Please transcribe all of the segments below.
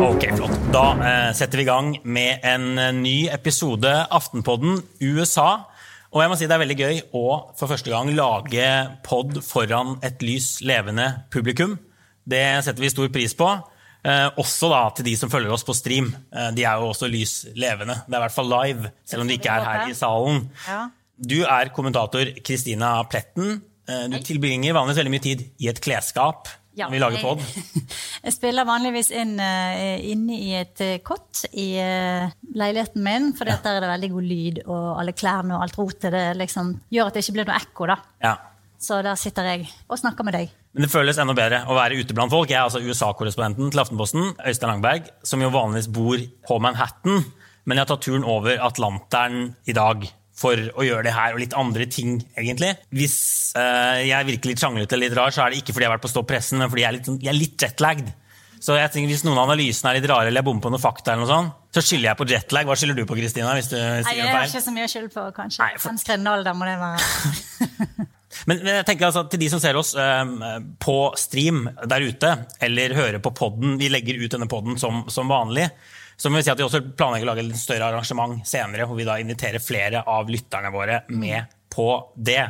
Ok, flott. Da eh, setter vi i gang med en eh, ny episode Aftenpodden USA. Og jeg må si det er veldig gøy å for første gang lage pod foran et lys levende publikum. Det setter vi stor pris på. Eh, også da til de som følger oss på stream. Eh, de er jo også lys levende. Det er i hvert fall live, selv om de ikke er her i salen. Ja. Du er kommentator Kristina Pletten. Eh, du tilbringer vanligvis veldig mye tid i et klesskap Ja, når vi lager pod. Jeg, jeg spiller vanligvis inn uh, inne i et uh, kott i uh, leiligheten min, for der er det veldig god lyd, og alle klærne og alt rotet det liksom, gjør at det ikke blir noe ekko. da. Ja. Så der sitter jeg og snakker med deg. Men det føles enda bedre å være ute blant folk. Jeg er altså USA-korrespondenten til Aftenposten, Øystein Langberg, som jo vanligvis bor på Manhattan, men jeg har tatt turen over Atlanteren i dag for å gjøre det her og litt andre ting, egentlig. Hvis uh, jeg virker litt sjanglete eller litt rar, så er det ikke fordi jeg har vært på Stopp pressen, men fordi jeg er litt, sånn- jeg er litt jetlagd. Så jeg tenker, Hvis noen av analysene er litt rare eller jeg bommer på noe fakta, eller noe sånt, så skylder jeg på jetlag. Hva skylder du på, Kristina? hvis du Nei, jeg har ikke så mye skyld på, kanskje. Nei, for- alder må det være. Men, men jeg tenker altså, til de som ser oss eh, på stream der ute, eller hører på podden, vi legger ut denne podden som, som vanlig, så må vi si at vi også planlegger å lage et større arrangement senere, hvor vi da inviterer flere av lytterne våre med på det.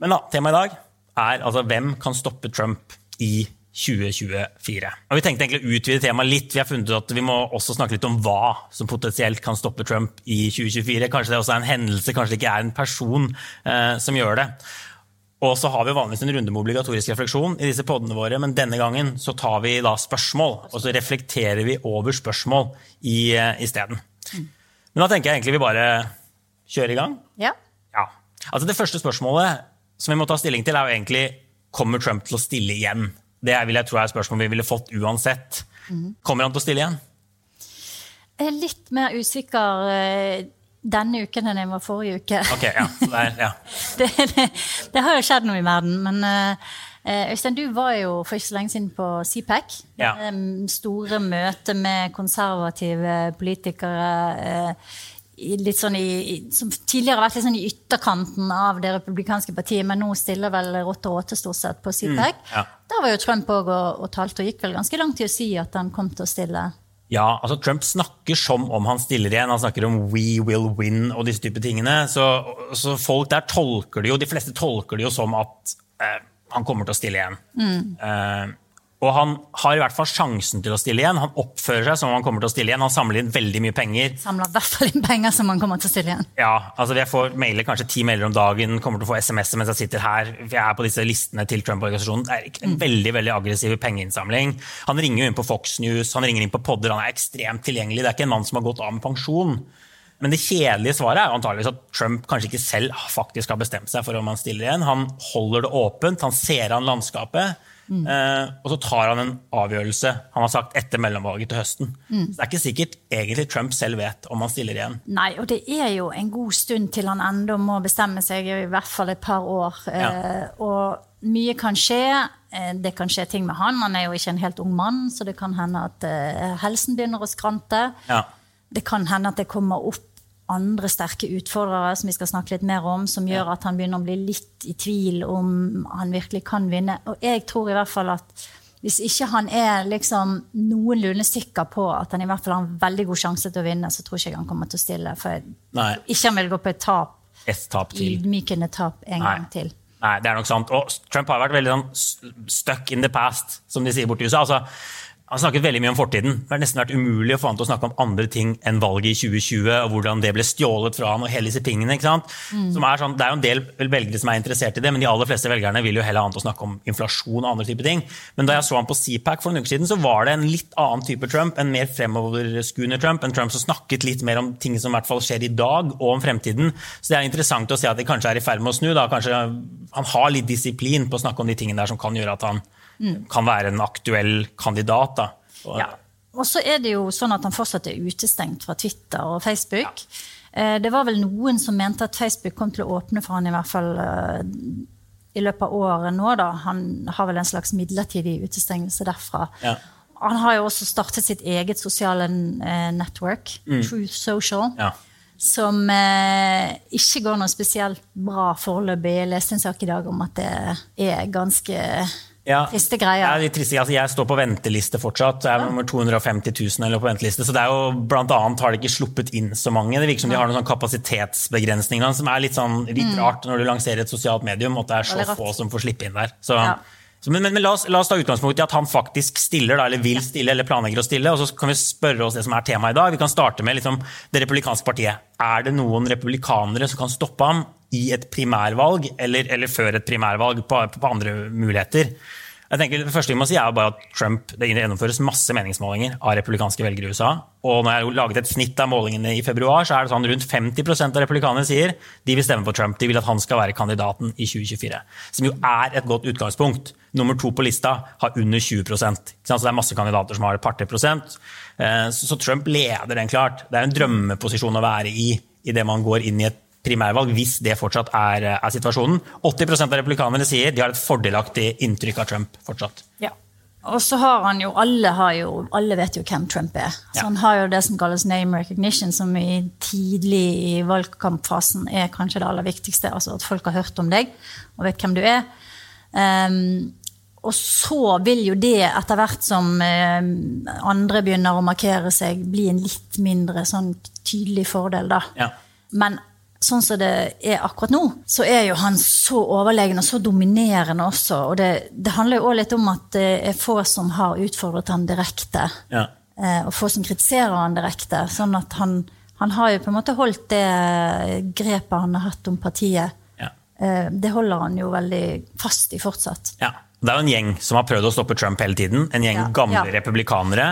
Men da, temaet i dag er altså hvem kan stoppe Trump i 2024. Og vi tenkte egentlig å utvide temaet litt. Vi har funnet ut at vi må også snakke litt om hva som potensielt kan stoppe Trump i 2024. Kanskje det også er en hendelse, kanskje det ikke er en person eh, som gjør det. Og så har vi vanligvis en runde med obligatorisk refleksjon i disse podene våre, men denne gangen så tar vi da spørsmål, og så reflekterer vi over spørsmål i, eh, isteden. Men da tenker jeg egentlig vi bare kjører i gang. Ja. Ja. Altså Det første spørsmålet som vi må ta stilling til, er jo egentlig kommer Trump til å stille igjen. Det vil jeg tro er et spørsmål vi ville fått uansett. Kommer han til å stille igjen? Jeg er litt mer usikker eh, denne uken enn jeg var forrige uke. Ok, ja. Så det, er, ja. det, det, det har jo skjedd noe i verden, men uh, Øystein, du var jo for ikke så lenge siden på CPAC. Ja. Det store møtet med konservative politikere Uh, litt sånn i, som tidligere har vært litt sånn i ytterkanten av det republikanske partiet, men nå stiller vel Rotte Råte stort sett på CPAC. ja. Der var jo Trump òg og, og talte, og gikk vel ganske langt i å si at han kom til å stille. Ja, altså Trump snakker som om han stiller igjen. Han snakker om 'we will win' og disse type tingene. Så, så folk der tolker det jo, de fleste tolker det jo som at eh, han kommer til å stille igjen. Eh, og han har i hvert fall sjansen til å stille igjen. Han oppfører seg som om han kommer til å stille igjen. Han samler inn veldig mye penger. Samler i hvert fall inn penger som han kommer til å stille igjen. Ja, altså Jeg får mailer kanskje ti mailer om dagen, kommer til å få SMS-er mens jeg sitter her. Jeg er på disse listene til Trump-organisasjonen. Det er en veldig veldig aggressiv pengeinnsamling. Han ringer inn på Fox News, han ringer inn på podder, han er ekstremt tilgjengelig. Det er ikke en mann som har gått av med pensjon. Men det kjedelige svaret er antageligvis at Trump kanskje ikke selv faktisk har bestemt seg for om han stiller igjen. Han holder det åpent, han ser an landskapet. Eh, og så tar han en avgjørelse han har sagt etter mellomvalget til høsten. Så Det er ikke sikkert egentlig Trump selv vet om han stiller igjen. Nei, og det er jo en god stund til han enda må bestemme seg, i hvert fall et par år. Ja. Eh, og mye kan skje. Eh, det kan skje ting med han. Han er jo ikke en helt ung mann, så det kan hende at eh, helsen begynner å skrante. Ja. Det kan hende at det kommer opp andre sterke utfordrere som vi skal snakke litt mer om, som gjør at han begynner å bli litt i tvil om han virkelig kan vinne. Og jeg tror i hvert fall at hvis ikke han er liksom noenlunde sikker på at han i hvert fall har en veldig god sjanse til å vinne, så tror ikke jeg han kommer til å stille. For jeg ikke han vil gå på et tap, Et tap til. ydmykende tap en Nei. gang til. Nei, det er nok sant. Og Trump har vært veldig sånn stuck in the past, som de sier borti USA. Altså, han snakket veldig mye om fortiden. Det har nesten vært umulig å få han til å snakke om andre ting enn valget i 2020, og hvordan det ble stjålet fra han og hele disse tingene. ikke sant? Som er sånn, det er jo en del velgere som er interessert i det, men de aller fleste velgerne vil jo heller ha han til å snakke om inflasjon og andre typer ting. Men da jeg så han på CPAC for noen uker siden, så var det en litt annen type Trump, en mer fremoverskuende Trump, en Trump som snakket litt mer om ting som i hvert fall skjer i dag, og om fremtiden. Så det er interessant å se at de kanskje er i ferd med å snu. da, kanskje Han har litt disiplin på å snakke om de tingene der som kan gjøre at han kan være en aktuell kandidat. Ja. Og så er det jo sånn at han fortsatt er utestengt fra Twitter og Facebook. Ja. Det var vel noen som mente at Facebook kom til å åpne for han i hvert fall eh, i løpet av året nå, da. Han har vel en slags midlertidig utestengelse derfra. Ja. Han har jo også startet sitt eget sosiale network, network, Truth Social. Mm. Ja. Som eh, ikke går noe spesielt bra foreløpig. Jeg leste en sak i dag om at det er ganske Ja. triste greier. Ja, de triste, altså jeg står på venteliste fortsatt. Jeg er nummer 250 000 eller på venteliste. Så det er jo, blant annet har de ikke sluppet inn så mange. Det virker som de har noen sånn kapasitetsbegrensninger som er litt, sånn, litt rart når du lanserer et sosialt medium, at det er så Mm. Få som får slippe inn der. Så, Ja. så, men men, men la, oss, la oss ta utgangspunkt i at han faktisk stiller, da, eller vil stille, eller planlegger å stille. Og så kan vi spørre oss det som er temaet i dag. Vi kan starte med liksom, det republikanske partiet. Er det noen republikanere som kan stoppe ham i et primærvalg, eller, eller før et primærvalg, på, på andre muligheter? Jeg tenker, det første vi må si er bare at Trump, Det gjennomføres masse meningsmålinger av republikanske velgere i USA. Og når jeg har laget et snitt av målingene i februar, så er det sånn rundt 50% av republikanere sier de vil stemme på Trump. De vil at han skal være kandidaten i 2024. Som jo er et godt utgangspunkt. Nummer to på lista har under 20 ikke sant? Så det er masse kandidater som har et par-tre prosent. Eh, så Trump leder den klart. Det er en drømmeposisjon å være i idet man går inn i et primærvalg, hvis det fortsatt er, er situasjonen. 80% av republikanerne sier de har et fordelaktig inntrykk av Trump fortsatt. Ja. Og så har han jo alle, har jo, alle vet jo hvem Trump er. Så Ja. han har jo det som kalles name recognition, som i tidlig i valgkampfasen er kanskje det aller viktigste. Altså at folk har hørt om deg og vet hvem du er. Um, og så vil jo det, etter hvert som ehm, andre begynner å markere seg, bli en litt mindre sånn tydelig fordel, da. Ja. Men sånn som det er akkurat nå, så er jo han så overlegen og så dominerende også. Og det, det handler jo òg litt om at det er få som har utfordret han direkte. Ja. eh, Og få som kritiserer han direkte. Sånn at han, han har jo på en måte holdt det grepet han har hatt om partiet. Ja. eh, Det holder han jo veldig fast i fortsatt. Ja. Det er jo en gjeng som har prøvd å stoppe Trump hele tiden. En gjeng Ja, gamle ja. Mm. republikanere.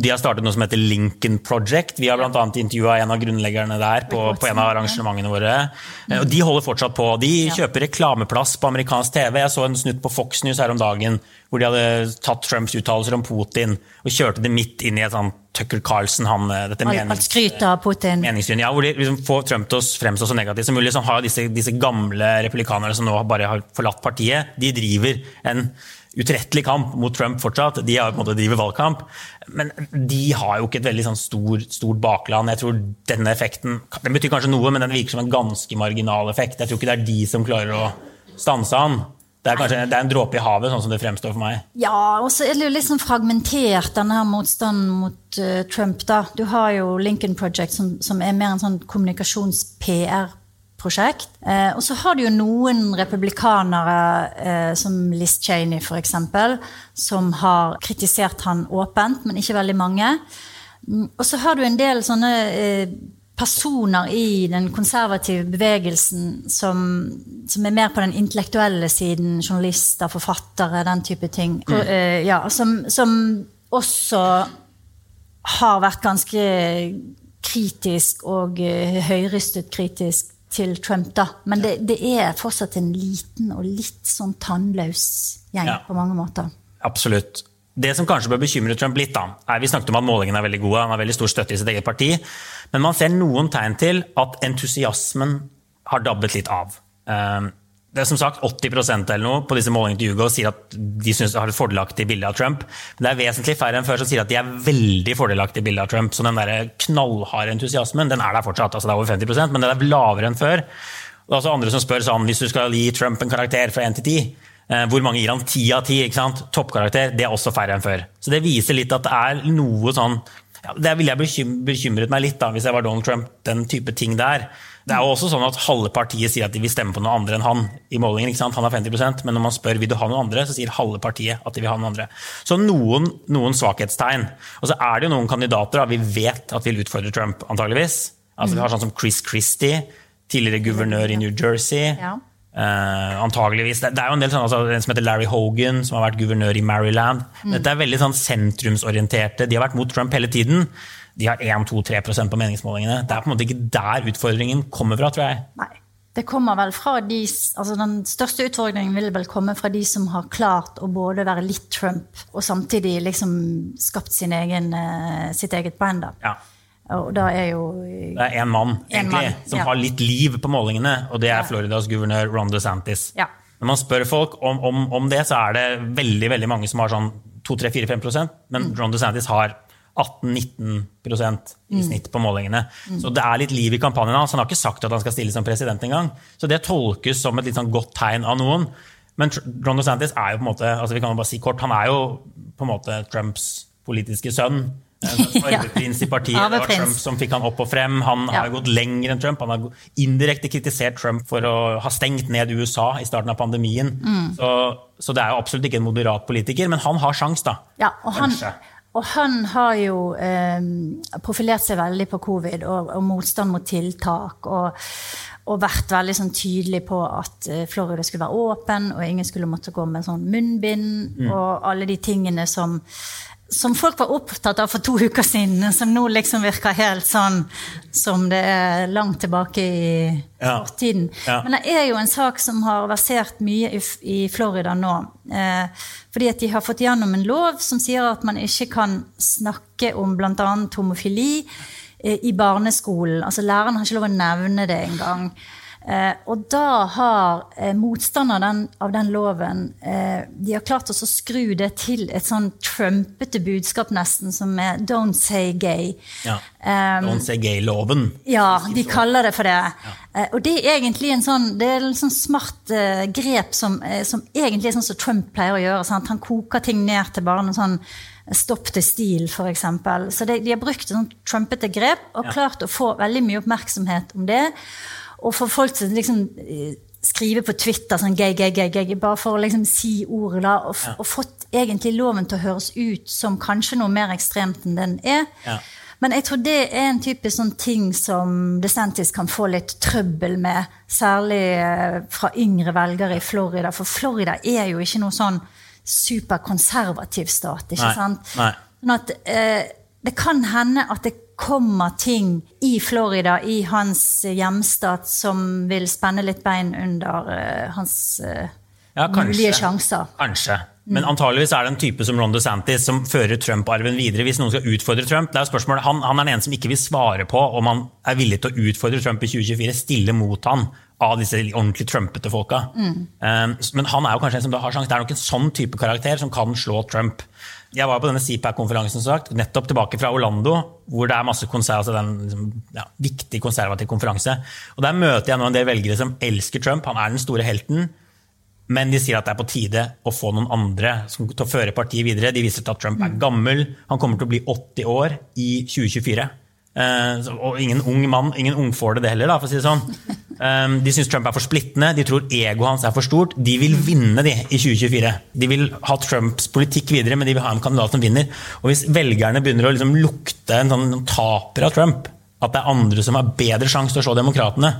De har startet noe som heter Lincoln Project. Vi har bl.a. intervjua en av grunnleggerne der på, på en av arrangementene våre. Mm. Og de holder fortsatt på. De kjøper reklameplass på amerikansk TV. Jeg så en snutt på Fox News her om dagen hvor de hadde tatt Trumps uttalelser om Putin og kjørte det midt inn i et sånt Tucker Carlson, han, eh, dette menings meningssyn, ja, hvor de liksom får Trump til å fremstå så negativt som mulig. Så har disse, disse gamle republikanerne som nå bare har forlatt partiet. De driver en utrettelig kamp mot Trump fortsatt. De har på en måte driver valgkamp. Men de har jo ikke et veldig sånn stor, stort bakland. Jeg tror denne effekten Den betyr kanskje noe, men den virker som en ganske marginal effekt. Jeg tror ikke det er de som klarer å stanse han. Det er kanskje det er en dråpe i havet, sånn som det fremstår for meg. Ja, og så er det jo litt sånn fragmentert, denne her motstanden mot uh, Trump. da. Du har jo Lincoln Project, som, som er mer en sånn kommunikasjons-PR-prosjekt. Eh, og så har du jo noen republikanere, eh, som Liz Cheney f.eks., som har kritisert han åpent, men ikke veldig mange. Mm, Og så har du en del sånne eh, personer i den konservative bevegelsen som, som er mer på den intellektuelle siden, journalister, forfattere, den type ting. Og, uh, ja, som, som også har vært ganske kritisk og uh, høyrystet kritisk til Trump, da. Men det, det er fortsatt en liten og litt sånn tannløs gjeng Ja. på mange måter. Absolutt. Det som kanskje bør bekymre Trump litt, da, er vi snakket om at målingene er veldig gode, han har veldig stor støtte i sitt eget parti, men man ser noen tegn til at entusiasmen har dabbet litt av. Eh, det er som sagt 80% eller noe på disse målingene til Hugo sier at de synes de har et fordelaktig bilde av Trump. Men det er vesentlig færre enn før som sier at de er veldig fordelaktig bilde av Trump. Så den der knallharde entusiasmen den er der fortsatt. altså Det er over 50% men den er lavere enn før. Det er også andre som spør sånn, hvis du skal gi Trump en karakter fra 1 til 10, eh, hvor mange gir han 10 av 10? ikke sant? Toppkarakter. Det er også færre enn før. Så det viser litt at det er noe sånn ja, Det ville jeg bekymret meg litt da, hvis jeg var Donald Trump. Den type ting der. Det er jo også sånn at Halve partiet sier at de vil stemme på noe andre enn han i målingen. ikke sant? Han har 50% men når man spør vil du ha noen andre, så sier halve partiet at de vil ha noen andre. Så noen, noen svakhetstegn. Og så er det jo noen kandidater da, vi vet at vil utfordre Trump, antageligvis. Altså Vi har sånn som Chris Christie, tidligere guvernør i New Jersey. Ja. Uh, antageligvis. Det, det, er jo en del sånn, altså, En som heter Larry Hogan, som har vært guvernør i Maryland. Mm. Dette er veldig sånn sentrumsorienterte. De har vært mot Trump hele tiden de har 1-2-3% på meningsmålingene. Det er på en måte ikke der utfordringen kommer fra, tror jeg. Nei. Det kommer vel fra de, altså Den største utfordringen vil vel komme fra de som har klart å både være litt Trump og samtidig liksom skapt sin egen, eh, sitt eget brand. Ja. Og da er jo Det er én mann egentlig, mann, som ja. har litt liv på målingene, og det er Floridas guvernør Ron DeSantis. Ja. Når man spør folk om, om, om, det, så er det veldig veldig mange som har sånn 2-3-4-5% men mm. Ron DeSantis har 18-19% i snitt på målingene. Mm. Så det er litt liv i kampanjen hans. Han har ikke sagt at han skal stille som president engang. Så det tolkes som et litt sånn godt tegn av noen. Men Ron DeSantis er jo på en måte altså vi kan jo bare si kort, han er jo på en måte Trumps politiske sønn. Arveprins i partiet. Det var Trump som fikk han opp og frem. Han ja. har gått lenger enn Trump. Han har indirekte kritisert Trump for å ha stengt ned USA i starten av pandemien. Mm. Så, så, det er jo absolutt ikke en moderat politiker, men han har sjans, da. Ja, og han, og han har jo eh, profilert seg veldig på covid og, og motstand mot tiltak. Og, og vært veldig sånn tydelig på at eh, Florida skulle være åpen, og ingen skulle måtte gå med sånn munnbind mm. og alle de tingene som som folk var opptatt av for to uker siden, som nå liksom virker helt sånn som det er langt tilbake i ja. fortiden. Ja. Men det er jo en sak som har versert mye i, i Florida nå. Eh, fordi at de har fått gjennom en lov som sier at man ikke kan snakke om bl.a. homofili eh, i barneskolen. Altså Læreren har ikke lov å nevne det engang. Eh, og da har eh, motstanderne av den loven eh, de har klart å skru det til et sånn trumpete budskap, nesten, som er 'don't say gay'. Ja. Um, don't say gay-loven. Ja, de kaller det for det. Ja. Og det er egentlig en sånn, det er en sånn smart grep som, som, egentlig er sånn som Trump pleier å gjøre. Sant? Han koker ting ned til bare noe sånn Stopp til stil, f.eks. Så det, de har brukt et sånt trumpete grep og klart å få veldig mye oppmerksomhet om det. Og for folk som liksom eh, skriver på Twitter sånn gay, gay, gay, gay bare for å liksom si ordet, da, og, ja. og, fått egentlig loven til å høres ut som kanskje noe mer ekstremt enn den er. Ja. Men jeg tror det er en typisk sånn ting som DeSantis kan få litt trøbbel med. Særlig eh, fra yngre velgere i Florida. For Florida er jo ikke noe sånn superkonservativ stat. ikke Nei. sant? Nei. Sånn at eh, det kan hende at det kommer ting i Florida, i hans hjemstat, som vil spenne litt bein under uh, hans uh, ja, kanskje, mulige sjanser. Kanskje. Men antageligvis er det en type som Ron DeSantis som fører Trump-arven videre. Hvis noen skal utfordre Trump, det er spørsmålet, han, han, er den ene som ikke vil svare på om han er villig til å utfordre Trump i 2024, stille mot han av disse ordentlig trumpete folka. Mm. Um, men han er jo kanskje en som da har sjanse. Det er nok en sånn type karakter som kan slå Trump. Jeg var på denne CPAC-konferansen nettopp tilbake fra Orlando, hvor det er masse konservativ, altså en liksom, ja, viktig konservativ konferanse. Og Der møter jeg nå en del velgere som elsker Trump. Han er den store helten. Men de sier at det er på tide å få noen andre som til å føre partiet videre. De viser til at Trump er mm. gammel. Han kommer til å bli 80 år i 2024. Uh, og ingen ung mann, ingen ung får det, heller, da, for å si det sånn. Um, de syns Trump er for splittende, de tror egoet hans er for stort. De vil vinne de i 2024. De vil ha Trumps politikk videre, men de vil ha en kandidat som vinner. Og hvis velgerne begynner å liksom lukte en sånn taper av Trump, at det er andre som har bedre sjanse til å slå demokratene,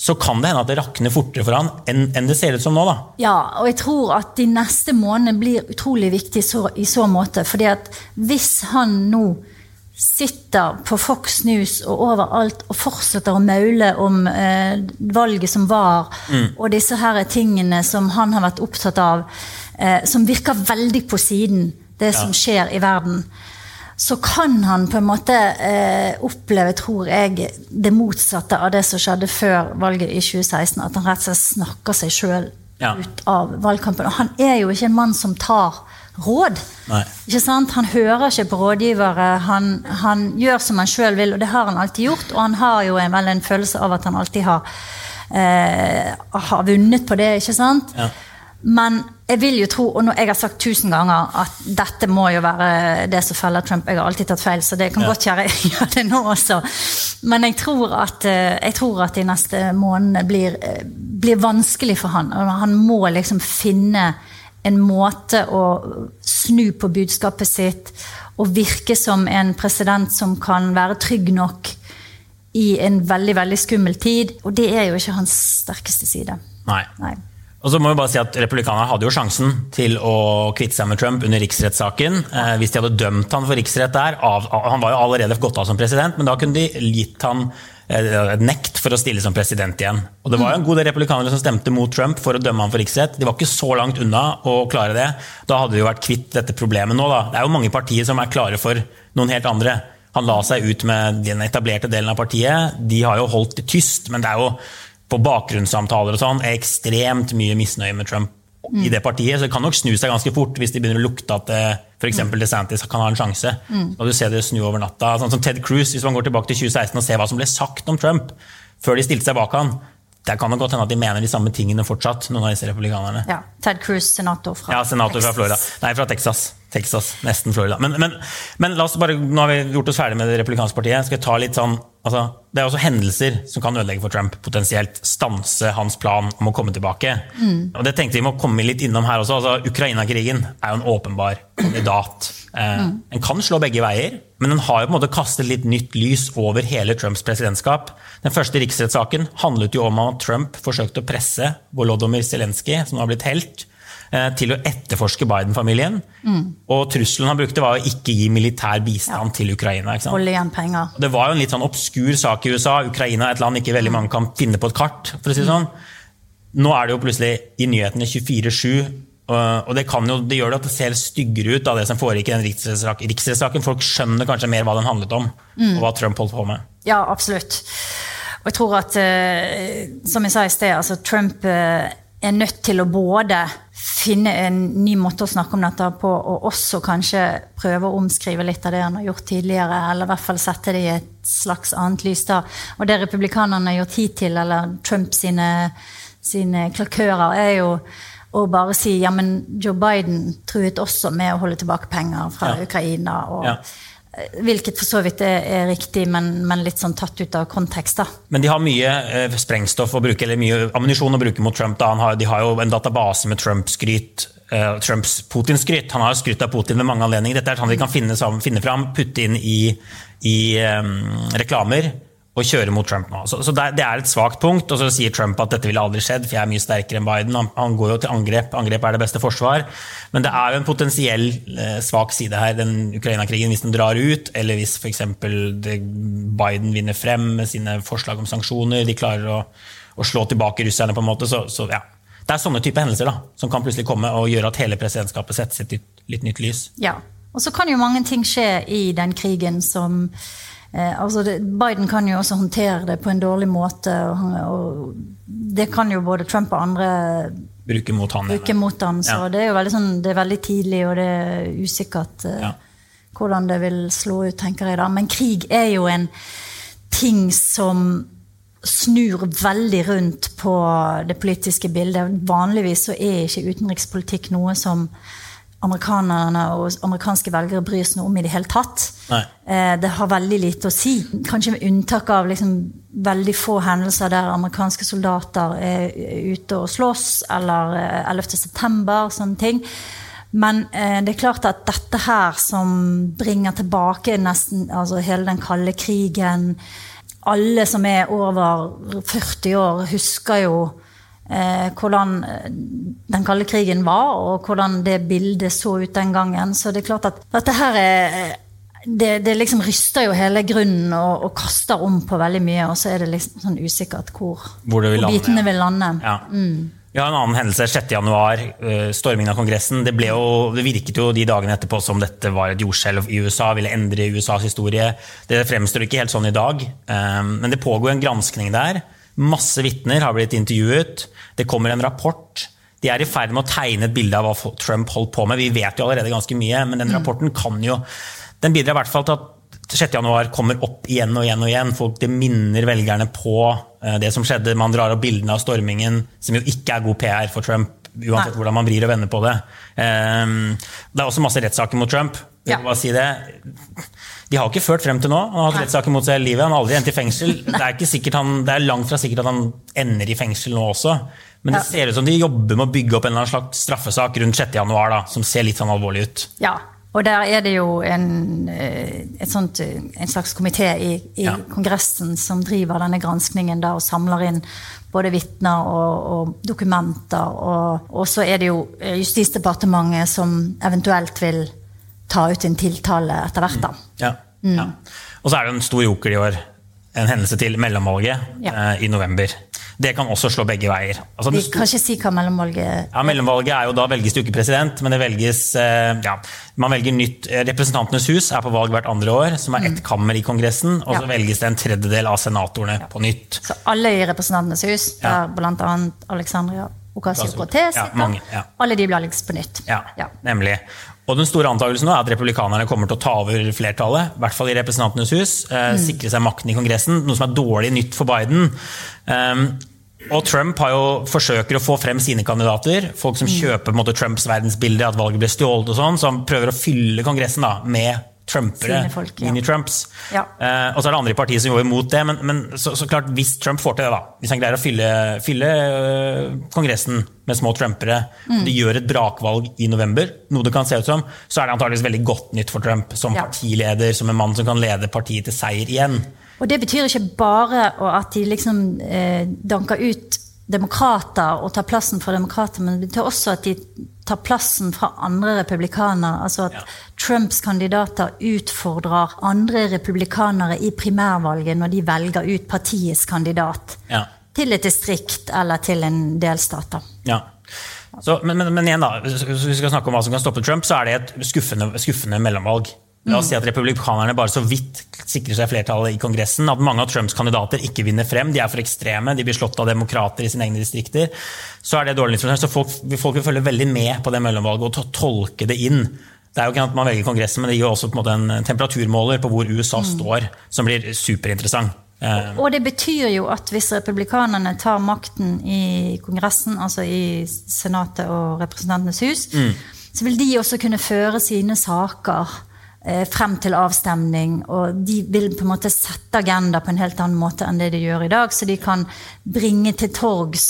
så kan det hende at det rakner fortere for han enn, det ser ut som nå. da. Ja, og jeg tror at de neste månedene blir utrolig viktige i så måte. fordi at hvis han nå sitter på Fox News og overalt og fortsetter å maule om eh, valget som var, mm. og disse her tingene som han har vært opptatt av, eh, som virker veldig på siden, det som skjer i verden, så kan han på en måte eh, oppleve, tror jeg, det motsatte av det som skjedde før valget i 2016. At han rett og slett snakker seg sjøl Ja. ut av valgkampen. Og han er jo ikke en mann som tar råd. Ikke sant? Han hører ikke på rådgivere. Han, han gjør som han sjøl vil, og det har han alltid gjort. Og han har jo en, vel en følelse av at han alltid har, eh, har vunnet på det, ikke sant? Ja. Men jeg vil jo tro, og nå, jeg har sagt tusen ganger, at dette må jo være det som feller Trump. Jeg har alltid tatt feil, så det kan Ja. godt gjøre gjøre det nå også. Men jeg tror at, eh, jeg tror at de neste månedene blir, eh, blir vanskelig for han. Han må liksom finne en måte å snu på budskapet sitt og virke som en president som kan være trygg nok i en veldig, veldig skummel tid. Og det er jo ikke hans sterkeste side. Nei. Nei. Og så må vi bare si at Republikanerne hadde jo sjansen til å kvitte seg med Trump under riksrettssaken. Eh, hvis de hadde dømt han for riksrett der. Av, han var jo allerede gått av som president, men da kunne de gitt han nekt for å stille som president igjen. Og Det var jo en god del republikanere som stemte mot Trump for å dømme han for riksrett. De var ikke så langt unna å klare det. Da hadde de jo vært kvitt dette problemet nå. Da. Det er jo mange partier som er klare for noen helt andre. Han la seg ut med den etablerte delen av partiet. De har jo holdt det tyst, men det er jo på bakgrunnssamtaler og sånn ekstremt mye misnøye med Trump i det partiet. Så det kan nok snu seg ganske fort hvis de begynner å lukte at f.eks. DeSantis kan ha en sjanse. Mm. kan du ser det snu over natta. Sånn som Ted Cruz, hvis man går tilbake til 2016 og ser hva som ble sagt om Trump før de stilte seg bak han. Der kan det godt hende at de mener de samme tingene fortsatt, noen av disse republikanerne. Ja, Ted Cruz, senator fra Ja, senator fra Florida. Nei, fra Texas. Texas, Nesten Florida. Men, men, men la oss bare, nå har vi gjort oss ferdig med det republikanske partiet. Skal vi ta litt sånn, altså, Det er også hendelser som kan ødelegge for Trump. Potensielt stanse hans plan om å komme tilbake. Og Det tenkte vi må komme litt innom her også. altså Ukraina-krigen er jo en åpenbar kandidat. Eh, Den kan slå begge veier, men den har jo på en måte kastet litt nytt lys over hele Trumps presidentskap. Den første riksrettssaken handlet jo om at Trump forsøkte å presse Volodymyr Zelenskyj, som nå har blitt helt, til å etterforske Biden-familien. Og trusselen han brukte, var å ikke gi militær bistand til Ukraina. Holde igjen penger. Det var jo en litt sånn obskur sak i USA. Ukraina er et land ikke veldig mange kan finne på et kart. for å si det sånn. Nå er det jo plutselig i nyhetene 24-7, og det, kan jo, det gjør det at det ser styggere ut av det som foregikk i den riksrettssaken. Folk skjønner kanskje mer hva den handlet om, og hva Trump holdt på med. Ja, absolutt. Og jeg tror at, eh, som jeg sa i sted, altså Trump eh, er nødt til å både finne en ny måte å snakke om dette på, og også kanskje prøve å omskrive litt av det han har gjort tidligere, eller i hvert fall sette det i et slags annet lys. da. Og det republikanerne har gjort hittil, eller Trump sine, sine klakører, er jo å bare si ja, men Joe Biden truet også med å holde tilbake penger fra Ja. Ukraina. og Ja. Hvilket for så vidt er, er riktig, men, men litt sånn tatt ut av kontekst. da. Men de har mye eh, sprengstoff å bruke, eller mye ammunisjon å bruke mot Trump. Da. Har, de har jo en database med Trump-skryt. eh, Trumps Putin-skryt. Han har jo skrytt av Putin ved mange anledninger. Dette er sånn de kan finne, sammen, finne fram, putte inn i, i eh, reklamer og kjøre mot Trump nå. Så, så det, er- et svakt punkt. Og så sier Trump at dette ville aldri skjedd, for jeg er mye sterkere enn Biden. Han, han går jo til angrep. Angrep er det beste forsvar. Men det er jo en potensiell eh, svak side her, den Ukraina-krigen, hvis den drar ut, eller hvis f.eks. Biden vinner frem med sine forslag om sanksjoner, de klarer å, å slå tilbake russerne på en måte. Så, så ja. Det er sånne type hendelser da, som kan plutselig komme og gjøre at hele presidentskapet settes i et litt, nytt lys. Ja. Og så kan jo mange ting skje i den krigen som altså det, Biden kan jo også håndtere det på en dårlig måte. Og, og det kan jo både Trump og andre Bruke mot han. bruke mot han. Så Ja. det er jo veldig, sånn, det er veldig tidlig, og det er usikkert eh, Ja. hvordan det vil slå ut, tenker jeg da. Men krig er jo en ting som snur veldig rundt på det politiske bildet. Vanligvis så er ikke utenrikspolitikk noe som amerikanerne og amerikanske velgere bryr seg noe om i det hele tatt. Eh, Det har veldig lite å si. Kanskje med unntak av liksom veldig få hendelser der amerikanske soldater er ute og slåss, eller eh, 11. september, sånne ting. Men eh, det er klart at dette her som bringer tilbake nesten altså hele den kalde krigen Alle som er over 40 år, husker jo eh, hvordan eh, den kalde krigen var, og hvordan det bildet så ut den gangen. Så det er klart at dette her er det, det liksom ryster jo hele grunnen og, og kaster om på veldig mye, og så er det liksom sånn usikkert hvor, Hvor vil hvor bitene ja. vil lande. Ja. Vi har en annen hendelse 6.1. Stormingen av Kongressen. Det, jo, det, virket jo de dagene etterpå som dette var et jordskjelv i USA, ville endre USAs historie. Det fremstår ikke helt sånn i dag, men det pågår en granskning der. Masse vitner har blitt intervjuet. Det kommer en rapport. De er i ferd med å tegne et bilde av hva Trump holdt på med. Vi vet jo allerede ganske mye, men den rapporten kan jo Den bidrar i hvert fall til at 6.1 kommer opp igjen og igjen og igjen. Folk, det minner velgerne på uh, det som skjedde. Man drar opp bildene av stormingen, som jo ikke er god PR for Trump. Uansett Nei. hvordan man vrir og vender på det. Um, det er også masse rettssaker mot Trump. Ja. Si det. De har ikke ført frem til nå. Han har hatt rettssaker mot seg i livet. Han har aldri endt i fengsel. Det er, han, det er, langt fra sikkert at han ender i fengsel nå også. Men det ser ut som de jobber med å bygge opp en eller annen slags straffesak rundt 6.1 som ser litt sånn alvorlig ut. Ja, og der er det jo en, eh, sånt, en slags komité i, i ja. Kongressen som driver denne granskningen da, og samler inn både vitner og, og, dokumenter. Og, og, så er det jo eh, Justisdepartementet som eventuelt vil ta ut en tiltale etter hvert. da. Mm. Ja. Mm. ja. Og så er det en stor joker i år. En hendelse til mellomvalget eh, i november. Det kan også slå begge veier. Altså, Vi kan ikke si hva mellomvalget er. Ja, Mellomvalget er jo da velges det jo ikke president, men det velges eh, ja, Man velger nytt eh, Representantenes hus er på valg hvert andre år, som er ett mm. kammer i Kongressen. Og så ja. velges det en tredjedel av senatorene ja. på nytt. Så alle i Representantenes hus, der bl.a. Alexandria Ocasio-Cortez ja, Alle de blir valgt på nytt. Ja, nemlig. Og den store antakelsen nå er at republikanerne kommer til å ta over flertallet, i hvert fall i Representantenes hus. Eh, mm. Sikre seg makten i Kongressen, noe som er dårlig nytt for Biden. Um, og Trump har jo forsøker å få frem sine kandidater. Folk som mm. kjøper måte, Trumps verdensbilde, at valget ble stjålet og sånn. Så han prøver å fylle Kongressen da, med trumpere, mini-Trumps. Ja. Eh, og så er det andre i partiet som går imot det. Men, men så, så, klart, hvis Trump får til det, da, hvis han greier å fylle, fylle øh, Kongressen med små trumpere, mm. de gjør et brakvalg i november, noe det kan se ut som, så er det antageligvis veldig godt nytt for Trump som ja. partileder, som en mann som kan lede partiet til seier igjen. Og det betyr ikke bare at de liksom eh, danker ut demokrater og tar plassen for demokrater, men det betyr også at de tar plassen fra andre republikanere. Altså at ja. Trumps kandidater utfordrer andre republikanere i primærvalget når de velger ut partiets kandidat ja. til et distrikt eller til en delstat. Ja. Så, men, men, men, igjen da, hvis vi skal snakke om hva som kan stoppe Trump, så er det et skuffende, skuffende mellomvalg. La oss si at republikanerne bare så vidt sikrer seg flertallet i Kongressen. At mange av Trumps kandidater ikke vinner frem. De er for ekstreme, de blir slått av demokrater i sine egne distrikter. Så er det dårlig nytt. Så folk, folk, vil følge veldig med på det mellomvalget og tolke det inn. Det er jo ikke at man velger Kongressen, men det gir også en, en temperaturmåler på hvor USA mm. står, som blir superinteressant. Eh, og det betyr jo at hvis republikanerne tar makten i Kongressen, altså i Senatet og Representantenes hus, mm. så vil de også kunne føre sine saker frem til avstemning. Og de vil på en måte sette agenda på en helt annen måte enn det de gjør i dag. Så de kan bringe til torgs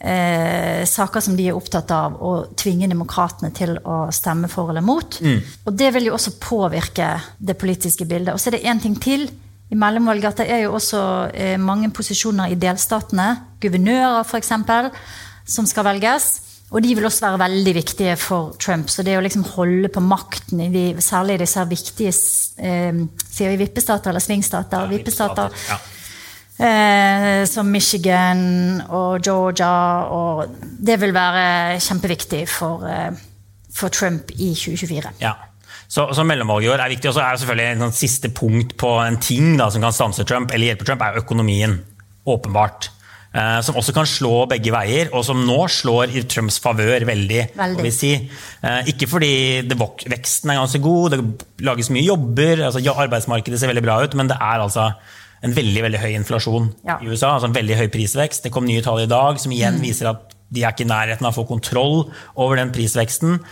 eh, saker som de er opptatt av, og tvinge demokratene til å stemme for eller mot. Mm. Og det vil jo også påvirke det politiske bildet. Og så er det én ting til i mellomvalget at det er jo også eh, mange posisjoner i delstatene. Guvernører, f.eks., som skal velges. Og de vil også være veldig viktige for Trump. Så det å liksom holde på makten, i de, særlig disse viktige eh, Sier vi vippestater eller svingstater? Ja, vippestater. Ja. Eh, som Michigan og Georgia. Og det vil være kjempeviktig for, eh, for Trump i 2024. Ja. Så, så mellomvalget i år er viktig. Og så er det selvfølgelig en sånn siste punkt på en ting da, som kan stanse Trump, eller hjelpe Trump, er økonomien. Åpenbart. Eh, som også kan slå begge veier, og som nå slår i Trumps favør veldig. veldig. Si. Eh, ikke fordi det, veksten er ganske god, det lages mye jobber, altså arbeidsmarkedet ser veldig bra ut, men det er altså en veldig veldig høy inflasjon ja. i USA. altså en veldig høy prisvekst. Det kom nye tall i dag som igjen mm. viser at de er ikke i nærheten av å få kontroll over den prisveksten.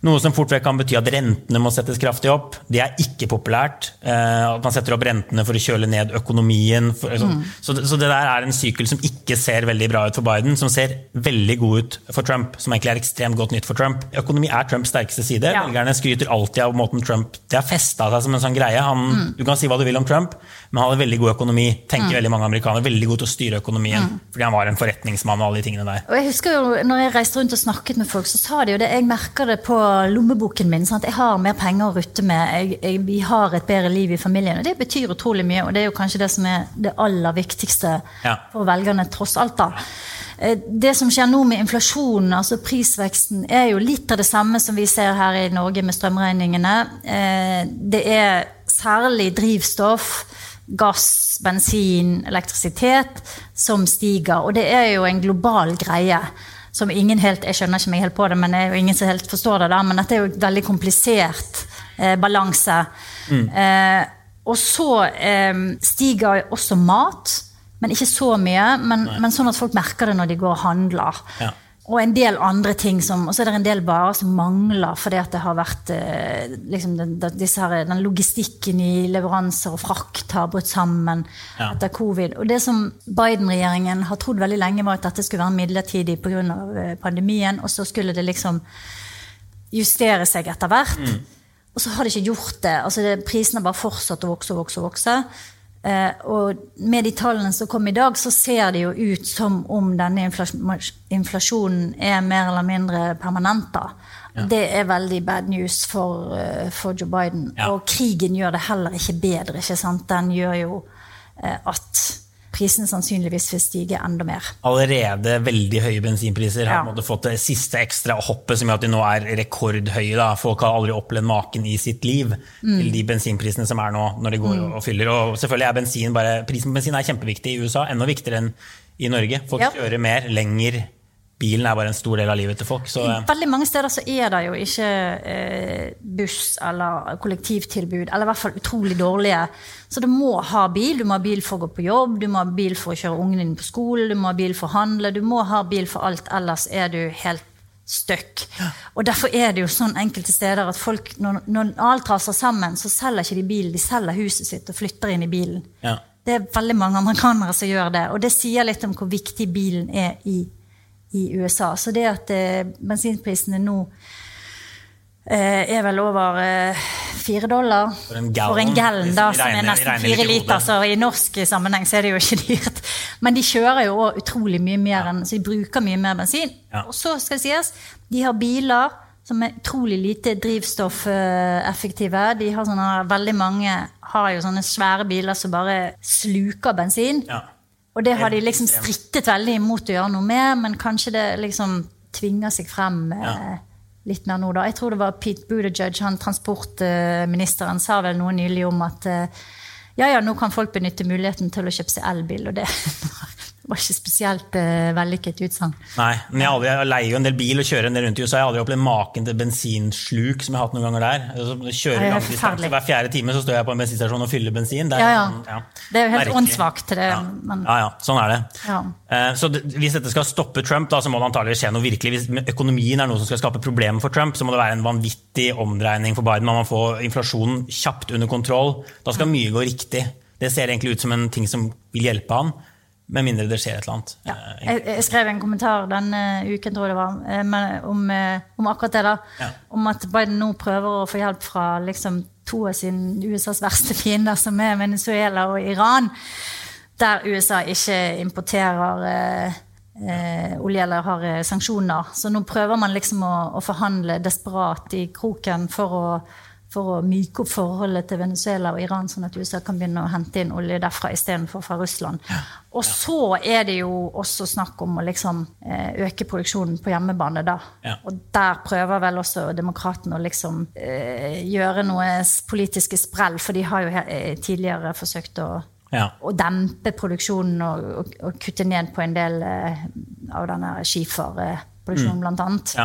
Noe som fort vekk kan bety at rentene må settes kraftig opp. Det er ikke populært. Eh, at man setter opp rentene for å kjøle ned økonomien. Mm. Så, så, det der er en sykkel som ikke ser veldig bra ut for Biden, som ser veldig god ut for Trump. Som egentlig er ekstremt godt nytt for Trump. Økonomi er Trumps sterkeste side. Ja. Velgerne skryter alltid av måten Trump Det har festa seg som en sånn greie. Han, mm. Du kan si hva du vil om Trump, men han hadde veldig god økonomi. tenker mm. veldig mange amerikanere. Veldig god til å styre økonomien. Mm. Fordi han var en forretningsmann og alle de tingene der. Og jeg husker jo, når jeg reiste rundt og snakket med folk, så sa de jo det. Jeg merker det på lommeboken min. Sant? Jeg har mer penger å rutte med. Jeg, jeg, vi har et bedre liv i familien. Og det betyr utrolig mye, og det er jo kanskje det som er det aller viktigste ja. for velgerne, tross alt. da. Eh, det som skjer nå med inflasjonen, altså prisveksten, er jo litt av det samme som vi ser her i Norge med strømregningene. Eh, det er særlig drivstoff, gass, bensin, elektrisitet som stiger. Og det er jo en global greie som ingen helt Jeg skjønner ikke meg helt på det, men det er jo ingen som helt forstår det. da, Men dette er jo veldig komplisert eh, balanse. Mm. Eh, og så eh, stiger også mat, men ikke så mye. Men, men, sånn at folk merker det når de går og handler. Ja og en del andre ting som, og så er det en del varer som mangler fordi at det har vært eh, liksom den, her, den, logistikken i leveranser og frakt har brutt sammen ja. etter covid. Og det som Biden-regjeringen har trodd veldig lenge, var at dette skulle være midlertidig pga. Eh, pandemien, og så skulle det liksom justere seg etter hvert. Mm. Og så har de ikke gjort det. altså det, Prisene har bare fortsatt å vokse og vokse. og vokse. Uh, og med de tallene som kom i dag, så ser det jo ut som om denne inflasjonen er mer eller mindre permanent. da. Ja. Det er veldig bad news for, uh, for Joe Biden. Ja. Og krigen gjør det heller ikke bedre. ikke sant? Den gjør jo uh, at prisene sannsynligvis vil stige enda mer. Allerede veldig høye bensinpriser har ja. fått det siste ekstra hoppet som gjør at de nå er rekordhøye. Da. Folk har aldri opplevd maken i sitt liv mm. til de bensinprisene som er nå når de går mm. og fyller. Og selvfølgelig er bensin bare, Prisen på bensin er kjempeviktig i USA, enda viktigere enn i Norge. Folk ja. kjører mer, lenger bilen er bare en stor del av livet til folk. Så. Veldig mange steder så er det jo ikke eh, buss eller kollektivtilbud, eller i hvert fall utrolig dårlige. Så du må ha bil. Du må ha bil for å gå på jobb, du må ha bil for å kjøre ungene dine på skolen, du må ha bil for å handle, du må ha bil for alt, ellers er du helt støkk. Og derfor er det jo sånn enkelte steder at folk, når, når alt raser sammen, så selger ikke de bilen, de selger huset sitt og flytter inn i bilen. Ja. Det er veldig mange amerikanere som gjør det, og det sier litt om hvor viktig bilen er i i USA. Så det at eh, bensinprisene nå eh, er vel over eh, fire dollar for en gallon, da, som er nesten fire liter. Så i norsk sammenheng så er det jo ikke dyrt. Men de kjører jo òg utrolig mye mer enn, så de bruker mye mer bensin. Ja. Og så skal det sies, de har biler som er utrolig lite drivstoffeffektive. De har sånne, veldig mange har jo sånne svære biler som bare sluker bensin. Ja. Og det har de liksom strittet veldig imot å gjøre noe med, men kanskje det liksom tvinger seg frem ja. litt mer nå, da. Jeg tror det var Pete Buttigieg, han transportministeren, sa vel noe nylig om at eh, ja, ja, nå kan folk benytte muligheten til å kjøpe seg elbil, og det var ikke spesielt uh, vellykket utsagn. Nei, men jeg, aldri, jeg, leier jo en del bil og kjører en del rundt i USA. Jeg har aldri opplevd maken til bensinsluk som jeg har hatt noen ganger der. Altså, kjører ja, lange Hver fjerde time så står jeg på en bensinstasjon og fyller bensin. Det er, ja, ja. Sånn, ja. Det er jo helt åndssvakt. Men... Ja. ja, sånn er det. Uh, så det, hvis dette skal stoppe Trump, da, så må det antagelig skje noe virkelig. Hvis økonomien er noe som skal skape problemer for Trump, så må det være en vanvittig omdreining for Biden. Man må få inflasjonen kjapt under kontroll. Da skal mye gå riktig. Det ser egentlig ut som en ting som vil hjelpe han. Med mindre det skjer et eller annet. Ja. Eh, jeg, jeg, skrev en kommentar denne uken tror jeg det var, eh, om, eh, om akkurat det. da, ja. Om at Biden nå prøver å få hjelp fra liksom, to av sine USAs verste fiender, som er Venezuela og Iran. Der USA ikke importerer eh, eh, olje eller har sanksjoner. Så nå prøver man liksom å, å forhandle desperat i kroken for å for å myke opp forholdet til Venezuela og Iran, sånn at USA kan begynne å hente inn olje derfra istedenfor fra Russland. Og så er det jo også snakk om å liksom eh, øke produksjonen på hjemmebane, da. Ja. Og der prøver vel også demokratene å liksom eh, gjøre noe politiske sprell, for de har jo eh, tidligere forsøkt å ja. Og dempe produksjonen og, og, og, kutte ned på en del eh, av denne skiferproduksjonen, mm. blant annet. Ja.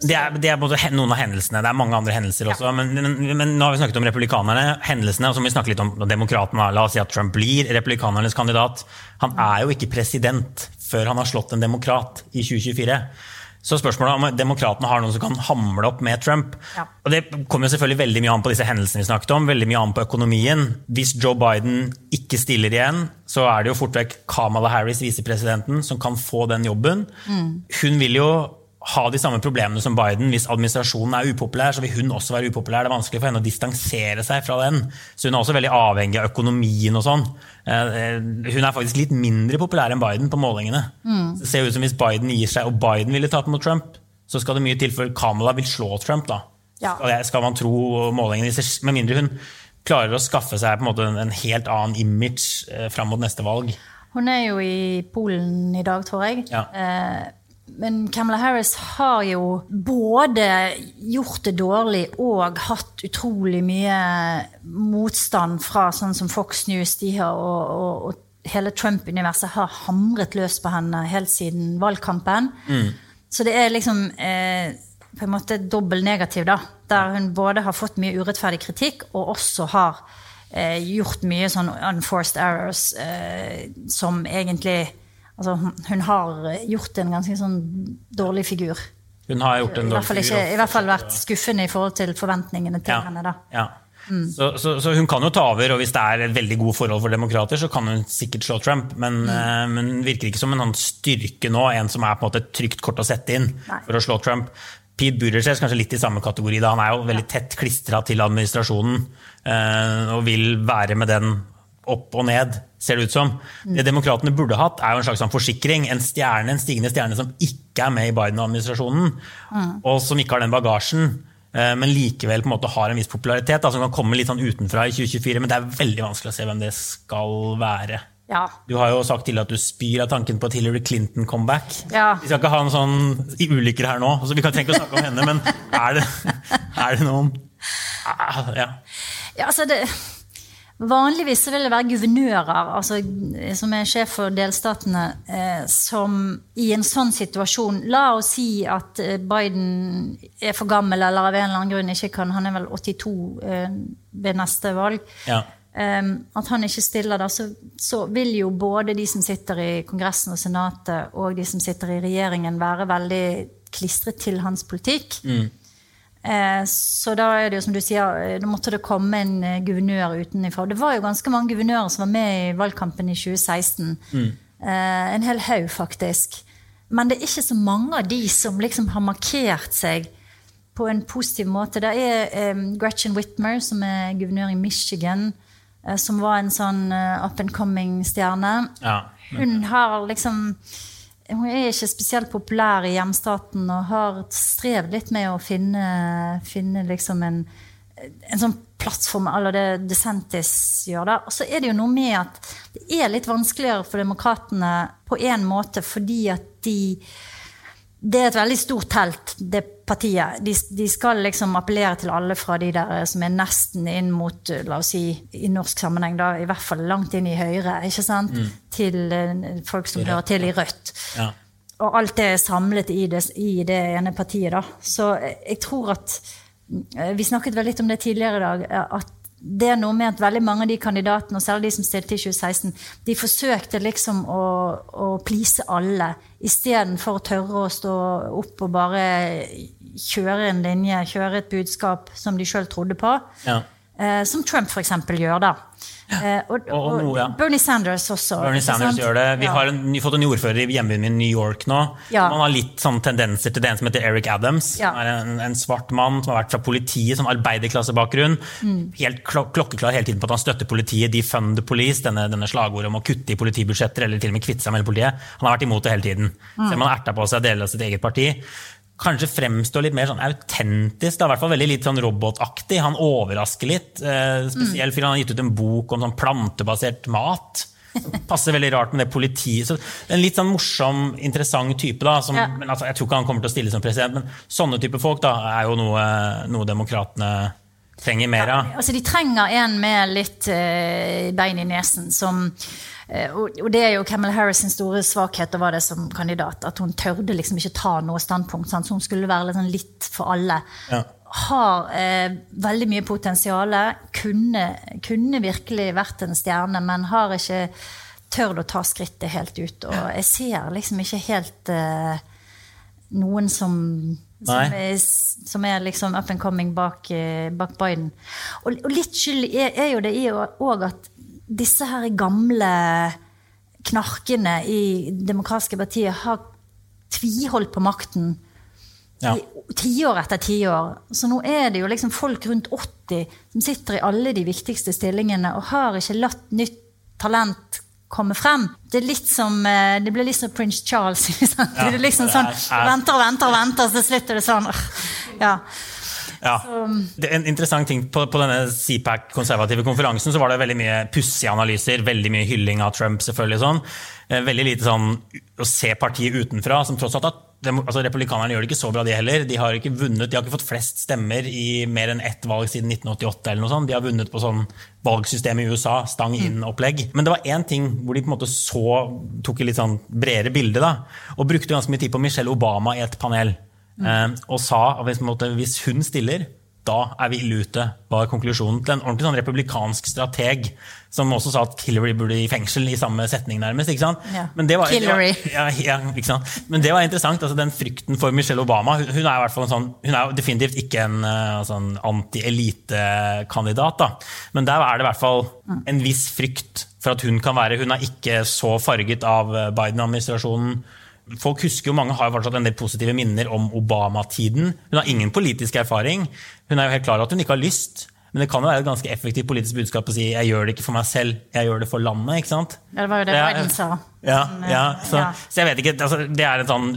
Det er, det er både noen av hendelsene, det er mange andre hendelser også. Men, men, men nå har vi snakket om republikanerne, hendelsene, og så må vi snakke litt om demokratene. La oss si at Trump blir republikanernes kandidat. Han er jo ikke president før han har slått en demokrat i 2024. Så spørsmålet om demokratene har noen som kan hamle opp med Trump. Ja. Og Det kommer jo selvfølgelig veldig mye an på disse hendelsene vi snakket om, veldig mye an på økonomien. Hvis Joe Biden ikke stiller igjen, så er det jo fort vekk Kamala Harris, visepresidenten, som kan få den jobben. Hun vil jo ha de samme problemene som Biden. Hvis administrasjonen er upopulær, så vil hun også være upopulær. Det er vanskelig for henne å distansere seg fra den. Så hun er også veldig avhengig av økonomien og sånn. Eh, Hun er faktisk litt mindre populær enn Biden på målingene. Det ser ut som hvis Biden gir seg, og Biden ville tatt mot Trump, så skal det mye til før Kamala vil slå Trump. da. Ja. Skal man tro målingene. Med mindre hun klarer å skaffe seg på en en en helt annen image eh, fram mot neste valg. Hun er jo i Polen i dag, tror jeg. Ja. Eh, Men Kamala Harris har jo både gjort det dårlig og hatt utrolig mye motstand fra sånn som Fox News de har, og, og, og hele Trump-universet har hamret løs på henne helt siden valgkampen. Så det er liksom eh, på en måte dobbel negativ, da. Der hun både har fått mye urettferdig kritikk, og også har eh, gjort mye sånn unforced errors eh, som egentlig Altså, hun, har gjort en ganske sånn dårlig figur. Hun har gjort I en dårlig ikke, figur, i hvert fall vært skuffende i forhold til forventningene til Ja, henne. da. ja. Så, så, så hun kan jo ta over, og hvis det er veldig gode forhold for demokrater, så kan hun sikkert slå Trump, men, eh, men virker ikke som en styrke nå, en som er på en måte et trygt kort å sette inn Nei. for å slå Trump. Pete Buttigieg er kanskje litt i samme kategori. da Han er jo veldig tett klistra til administrasjonen eh, og vil være med den opp og ned, ser det ut som. Det demokratene burde hatt, er jo en slags sånn forsikring. En stjerne, en stigende stjerne som ikke er med i Biden-administrasjonen, og som ikke har den bagasjen. eh, Men likevel på en måte har en viss popularitet, da, som kan komme litt sånn utenfra i 2024. Men det er veldig vanskelig å se hvem det skal være. Ja. Du har jo sagt til at du spyr av tanken på et Hillary Clinton-comeback. Ja. Vi skal ikke ha en sånn i ulykker her nå, så vi kan tenke å snakke om henne, men er det, er det noen Ah, ja. Ja, altså det, vanligvis vil det være guvernører altså, som er sjef for delstatene, eh, som i en sånn situasjon La oss si at eh, Biden er for gammel eller av en eller annen grunn ikke kan Han er vel 82 eh, ved neste valg. Ja. Eh, at han ikke stiller da, så, så vil jo både de som sitter i Kongressen og Senatet, og de som sitter i regjeringen, være veldig klistret til hans politikk. Eh, så da er det jo som du sier, eh, da måtte det komme en eh, guvernør utenfra. Det var jo ganske mange guvernører som var med i valgkampen i 2016. Mm. en hel haug, faktisk. Men det er ikke så mange av de som liksom har markert seg på en positiv måte. Det er eh, Gretchen Whitmer, som er guvernør i Michigan, eh, som var en sånn eh, up and coming-stjerne. Ja. Hun har liksom Hun er ikke spesielt populær i hjemstaten og har strevd litt med å finne, finne liksom en, en sånn plattform eller det DeSantis gjør. da. Og så er det jo noe med at det er litt vanskeligere for demokratene på en måte fordi at de det er et veldig stort telt, det partiet. De, de skal liksom appellere til alle fra de der som er nesten inn mot, la oss si, i norsk sammenheng, da, i hvert fall langt inn i Høyre, ikke sant? Til uh, folk som hører til i Rødt. Ja. Og alt det er samlet i det, i det ene partiet, da. Så jeg tror at eh, Vi snakket vel litt om det tidligere i dag. eh, at det er noe med at veldig mange av de kandidatene, og særlig de som stilte i 2016, de forsøkte liksom å, å please alle, istedenfor å tørre å stå opp og bare kjøre en linje, kjøre et budskap som de sjøl trodde på. Ja. Eh, som Trump f.eks. gjør, da. Eh, og, Og- og og ja. Bernie Sanders også. Bernie Sanders gjør det. Vi Ja. har en, fått en ny ordfører i hjembyen min, New York nå. Ja. Man har litt sånn tendenser til det en som heter Eric Adams. Ja. er en, en svart mann som har vært fra politiet, sånn arbeiderklassebakgrunn. Mm. Helt klo- klokkeklar hele tiden på at han støtter politiet. Defund the police, denne, denne slagordet om å kutte i politibudsjetter eller til og med kvitte seg med politiet. Han har vært imot det hele tiden. Mm. Selv om han erta på seg deler av sitt eget parti. Kanskje fremstår litt mer sånn autentisk, i hvert fall veldig litt sånn robotaktig. Han overrasker litt, eh, spesielt fordi han har gitt ut en bok om sånn plantebasert mat. Det Passer veldig rart med det politiet. Så en litt sånn morsom, interessant type. da, som, Ja. men altså, Jeg tror ikke han kommer til å stille som president, men sånne type folk da, er jo noe, noe demokratene trenger mer av. Altså, de trenger en med litt eh, bein i nesen som og, og det er jo Camel Harris sin store svakhet og var det som kandidat. At hun tørde liksom ikke ta noe standpunkt. Sant? Så hun skulle være sånn litt for alle. Ja. Har eh, veldig mye potensial. Kunne, kunne virkelig vært en stjerne, men har ikke tørt å ta skrittet helt ut. Og jeg ser liksom ikke helt eh, noen som som er, som er liksom up and coming bak, eh, bak Biden. Og, og litt skyld er, er jo det i òg at disse her gamle knarkene i demokratiske partier har tviholdt på makten Ja. tiår etter tiår. Så nå er det jo liksom folk rundt 80 som sitter i alle de viktigste stillingene og har ikke latt nytt talent komme frem. Det er litt som, eh, det blir litt som Prince Charles. Ja, det er liksom sånn, er- er- Venter og venter og venter, så til slutt er det sånn ja. Ja. Det er en interessant ting På, på denne CPAC-konservative konferansen så var det veldig mye pussige analyser, veldig mye hylling av Trump. selvfølgelig sånn. Eh, Veldig lite sånn å se partiet utenfra, som tross alt at altså Republikanerne gjør det ikke så bra, de heller. De har ikke vunnet, de har ikke fått flest stemmer i mer enn ett valg siden 1988. eller noe sånt. De har vunnet på sånn valgsystem i USA, stang inn-opplegg. Men det var én ting hvor de på en måte så, tok et litt sånn bredere bilde, da, og brukte ganske mye tid på Michelle Obama i et panel. Eh, og sa at hvis, hun stiller, da er vi ille ute, var konklusjonen til en ordentlig sånn republikansk strateg som også sa at Hillary burde i fengsel i samme setning, nærmest. ikke sant? Ja. Men det var, Hillary. Ja, ja, ikke sant? Men det var interessant. altså Den frykten for Michelle Obama Hun, hun er i hvert fall en sånn, hun er definitivt ikke en sånn anti-elitekandidat. da. Men der er det i hvert fall en viss frykt for at hun kan være Hun er ikke så farget av Biden-administrasjonen. Folk husker jo, Mange har jo fortsatt en del positive minner om Obama-tiden. Hun har ingen politisk erfaring. Hun er jo helt klar over at hun ikke har lyst. Men det kan jo være et ganske effektivt politisk budskap å si jeg gjør det ikke for meg selv, jeg gjør det for landet. ikke sant? Ja, det var jo det Biden sa. Ja, eh, ja, så, ja. så jeg vet ikke, altså, Det er en sånn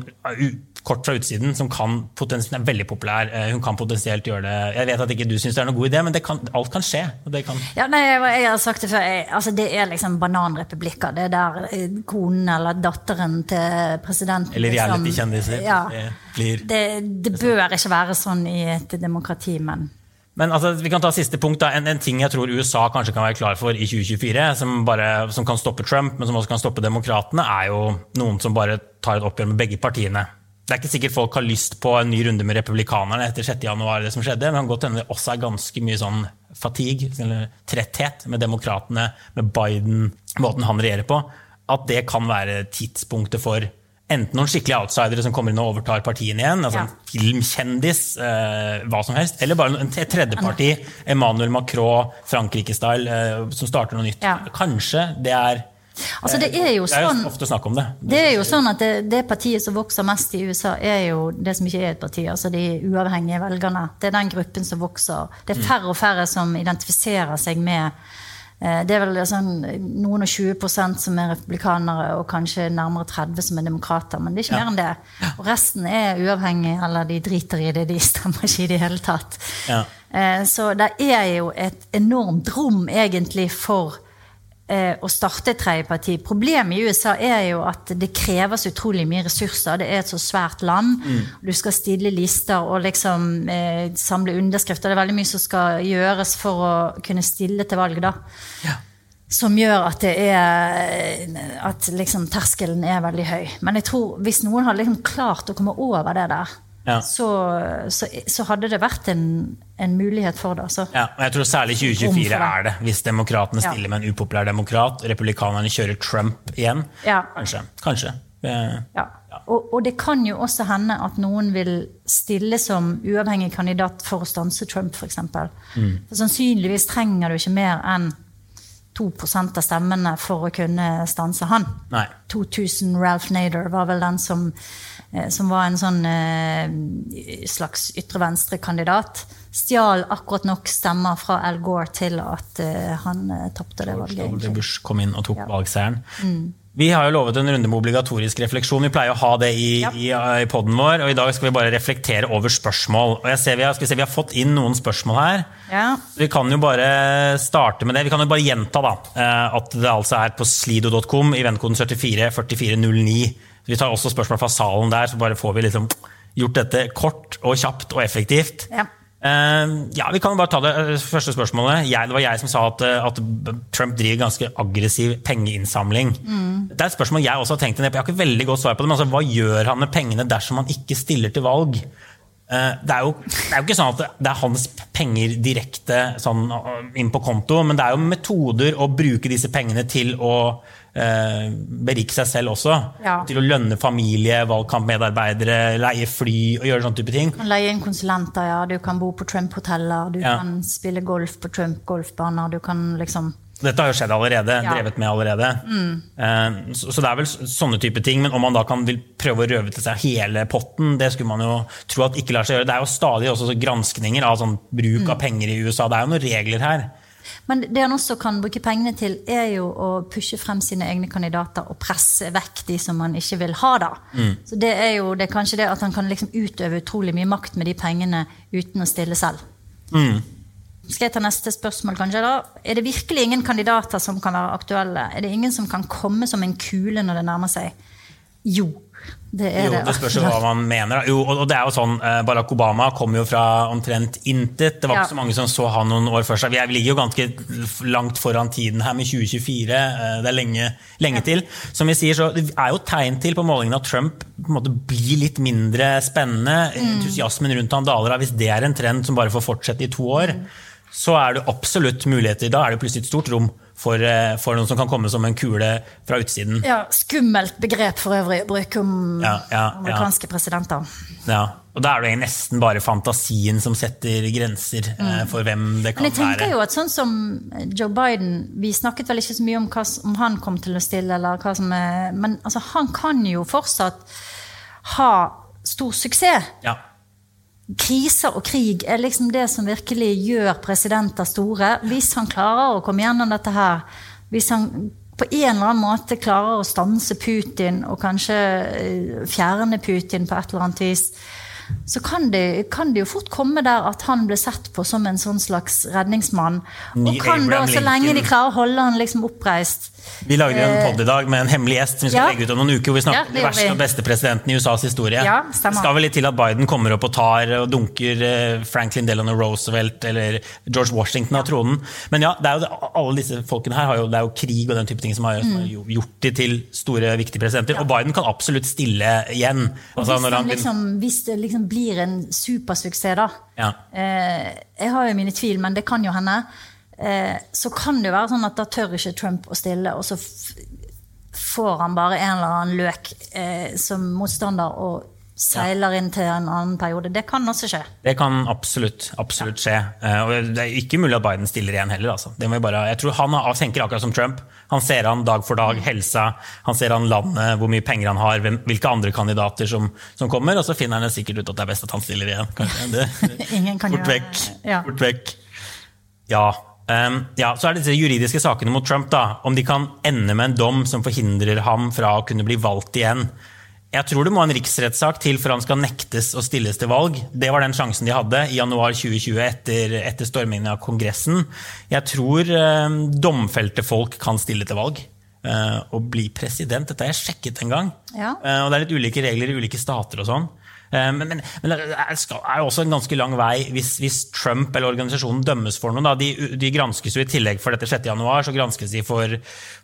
kort fra utsiden som kan er veldig populær. Eh, Hun kan potensielt gjøre det. Jeg vet at ikke du syns det er noen god idé, men det kan, alt kan skje. kan... Ja, nei, jeg, har sagt det før. Jeg, altså, det er liksom bananrepublikker. Det er der eh, konen eller datteren til presidenten Eller liksom- reality-kjendiser. Ja. Det blir- Det, det bør ikke være sånn i et demokrati, men Men altså, vi kan ta siste punkt. Da. En, en ting jeg tror USA kanskje kan være klar for i 2024, som, bare, som kan stoppe Trump, men som også kan stoppe demokratene, er jo noen som bare tar et oppgjør med begge partiene. Det er ikke sikkert folk har lyst på en ny runde med republikanerne etter 6. januar, det som skjedde, men det kan godt hende det også er ganske mye sånn fatigue, eller tretthet, med demokratene, med Biden, måten han regjerer på. At det kan være tidspunktet for enten noen skikkelige outsidere som kommer inn og overtar partiene igjen, altså Ja. en filmkjendis, eh, hva som helst, eller bare en et tredjeparti, Emmanuel Macron, Frankrike-style, eh, som starter noe nytt. Ja. Kanskje det er Altså, det er jo Det er sånn ofte snakk om det. Det er jo sånn at det, det partiet som vokser mest i USA, er jo det som ikke er et parti, altså de uavhengige velgerne. Det er den gruppen som vokser. Det er færre og færre som identifiserer seg med eh, Det er vel sånn noen og 20% som er republikanere, og kanskje nærmere 30 som er demokrater. Men det er ikke mer enn det. Og resten er uavhengig, eller de driter i det. De stemmer ikke i det hele tatt. Ja. Eh, Så det er jo et enormt rom egentlig for å starte et tredjeparti. Problemet i USA er jo at det krever så utrolig mye ressurser. Det er et så svært land. Du skal stille lister og liksom eh, samle underskrifter. Det er veldig mye som skal gjøres for å kunne stille til valg, da. Som gjør at det er At liksom terskelen er veldig høy. Men jeg tror hvis noen har liksom klart å komme over det der, Ja. så, så, så hadde det vært en, en mulighet for det. Altså. Ja, og jeg tror særlig 2024 det. er det, hvis demokratene stiller med en upopulær demokrat, republikanerne kjører Trump igjen. Ja. Kanskje. Kanskje. Eh, Ja. Og, og det kan jo også hende at noen vil stille som uavhengig kandidat for å stanse Trump, f.eks. Mm. Sannsynligvis trenger du ikke mer enn 2% av stemmene for å kunne stanse han. Nei. 2000 Ralph Nader var vel den som, som var en sånn eh, slags ytre venstre-kandidat. Stjal akkurat nok stemmer fra Al Gore til at eh, han tapte det valget. W. Bush kom inn og tok Ja. valgseieren. Vi har jo lovet en runde med obligatorisk refleksjon. Vi pleier å ha det i, Ja. i, i poden vår. Og i dag skal vi bare reflektere over spørsmål. Og jeg ser vi har, se, vi har fått inn noen spørsmål her. Ja. Vi kan jo bare starte med det. Vi kan jo bare gjenta da, eh, at det altså er på slido.com i vennekoden 744409. Vi tar også spørsmål fra salen der, så bare får vi liksom gjort dette kort og kjapt og effektivt. Ja. Uh, ja, Vi kan bare ta det eh, første spørsmålet. Jeg, det var jeg som sa at, eh, at Trump driver ganske aggressiv pengeinnsamling. Mm. Det er et spørsmål jeg også har tenkt en del på. Jeg har ikke veldig godt svar på det, men altså, Hva gjør han med pengene dersom han ikke stiller til valg? Det er, jo, det er, jo, ikke sånn at det er hans penger direkte sånn, inn på konto, men det er jo metoder å bruke disse pengene til å eh, berike seg selv også. Ja. Til å lønne familie, valgkampmedarbeidere, leie fly og gjøre sånne type ting. Du kan leie inn konsulenter, ja. Du kan bo på Trump-hoteller. Du ja. kan spille golf på Trump-golfbaner. Du kan liksom dette har jo skjedd allerede. Ja. drevet med allerede. Mm. Eh, så, så, det er vel sånne type ting. Men om man da kan vil prøve å røve til seg hele potten, det skulle man jo tro at ikke lar seg gjøre. Det er jo stadig også granskninger av sånn bruk av mm. penger i USA. Det er jo noen regler her. Men det han også kan bruke pengene til, er jo å pushe frem sine egne kandidater og presse vekk de som han ikke vil ha. da. Mm. Så det er jo det er kanskje det at han kan liksom utøve utrolig mye makt med de pengene uten å stille selv. Mm. Skal jeg ta neste spørsmål, kanskje? da? Er det virkelig ingen kandidater som kan være aktuelle? Er det ingen som kan komme som en kule når det nærmer seg? Jo. Det er jo, det. Spørs jo hva man mener. Jo, og det er jo sånn, eh, Barack Obama kom jo fra omtrent intet. Det var ja. ikke så mange som så han noen år før seg. Vi ligger jo ganske langt foran tiden her med 2024. Eh, det er lenge, lenge ja. til. Som vi sier, så Det er jo tegn til på målingen at Trump på en måte blir litt mindre spennende. Mm. Entusiasmen rundt han daler av. Hvis det er en trend som bare får fortsette i to år, mm. så er det absolutt muligheter. Da er det plutselig et stort rom for, eh, for, noen som kan komme som en kule fra utsiden. Ja, Skummelt begrep for øvrig å bruke om ja, ja, amerikanske ja. presidenter. Ja, og Da er det nesten bare fantasien som setter grenser eh, mm. for hvem det kan være. Men jeg tenker være. jo at sånn som Joe Biden Vi snakket vel ikke så mye om hva, om han kom til å stille, eller hva som er, men altså, han kan jo fortsatt ha stor suksess. Ja kriser og krig er liksom det som virkelig gjør presidenter store. Hvis han klarer å komme gjennom dette her, hvis han på en eller annen måte klarer å stanse Putin og kanskje eh, fjerne Putin på et eller annet vis, så kan det, kan det, jo fort komme der at han blir sett på som en sånn slags redningsmann. Og kan da, så lenge de klarer å holde han liksom oppreist Vi lagde en eh, pod i dag med en hemmelig gjest som vi skal ja. legge ut om noen uker. hvor Vi snakker ja, om de verste og beste presidenten i USAs historie. Ja, det skal vel litt til at Biden kommer opp og tar og dunker eh, Franklin Delano Roosevelt eller George Washington av tronen. Men ja, det er jo, alle disse folkene her har jo, det er jo krig og den type ting som har, som har mm. gjort de til store, viktige presidenter. Og Biden kan absolutt stille igjen. Altså, hvis, han, liksom, hvis det liksom blir en supersuksess, da ja. eh, Jeg har jo mine tvil, men det kan jo hende. Eh, så kan det jo være sånn at da tør ikke Trump å stille, og så får han bare en eller annen løk eh, som motstander og seiler inn til en annen periode. Det kan også skje. Det kan absolutt, absolutt skje. Eh, og det er ikke mulig at Biden stiller igjen heller. Altså. Bare, jeg tror Han tenker akkurat som Trump. Han ser han dag for dag, helsa, han ser han landet, hvor mye penger han har, hvilke andre kandidater som, som kommer, og så finner han sikkert ut at det er best at han stiller igjen. Det, Ingen kan fort vekk. Ja. Fort vekk. Ja. Um, ja, så er det disse juridiske sakene mot Trump. da, Om de kan ende med en dom som forhindrer ham fra å kunne bli valgt igjen. Jeg tror det må en riksrettssak til for han skal nektes å stilles til valg. Det var den sjansen de hadde i januar 2020 etter, etter stormingen av Kongressen. Jeg tror um, domfelte folk kan stille til valg. Uh, og bli president. Dette har jeg sjekket en gang. Ja. Uh, og det er litt ulike regler i ulike stater og sånn. Eh, men, men, men, det er også en ganske lang vei hvis, hvis Trump eller organisasjonen dømmes for noe. De, de, granskes jo i tillegg for dette 6. januar, så granskes de for,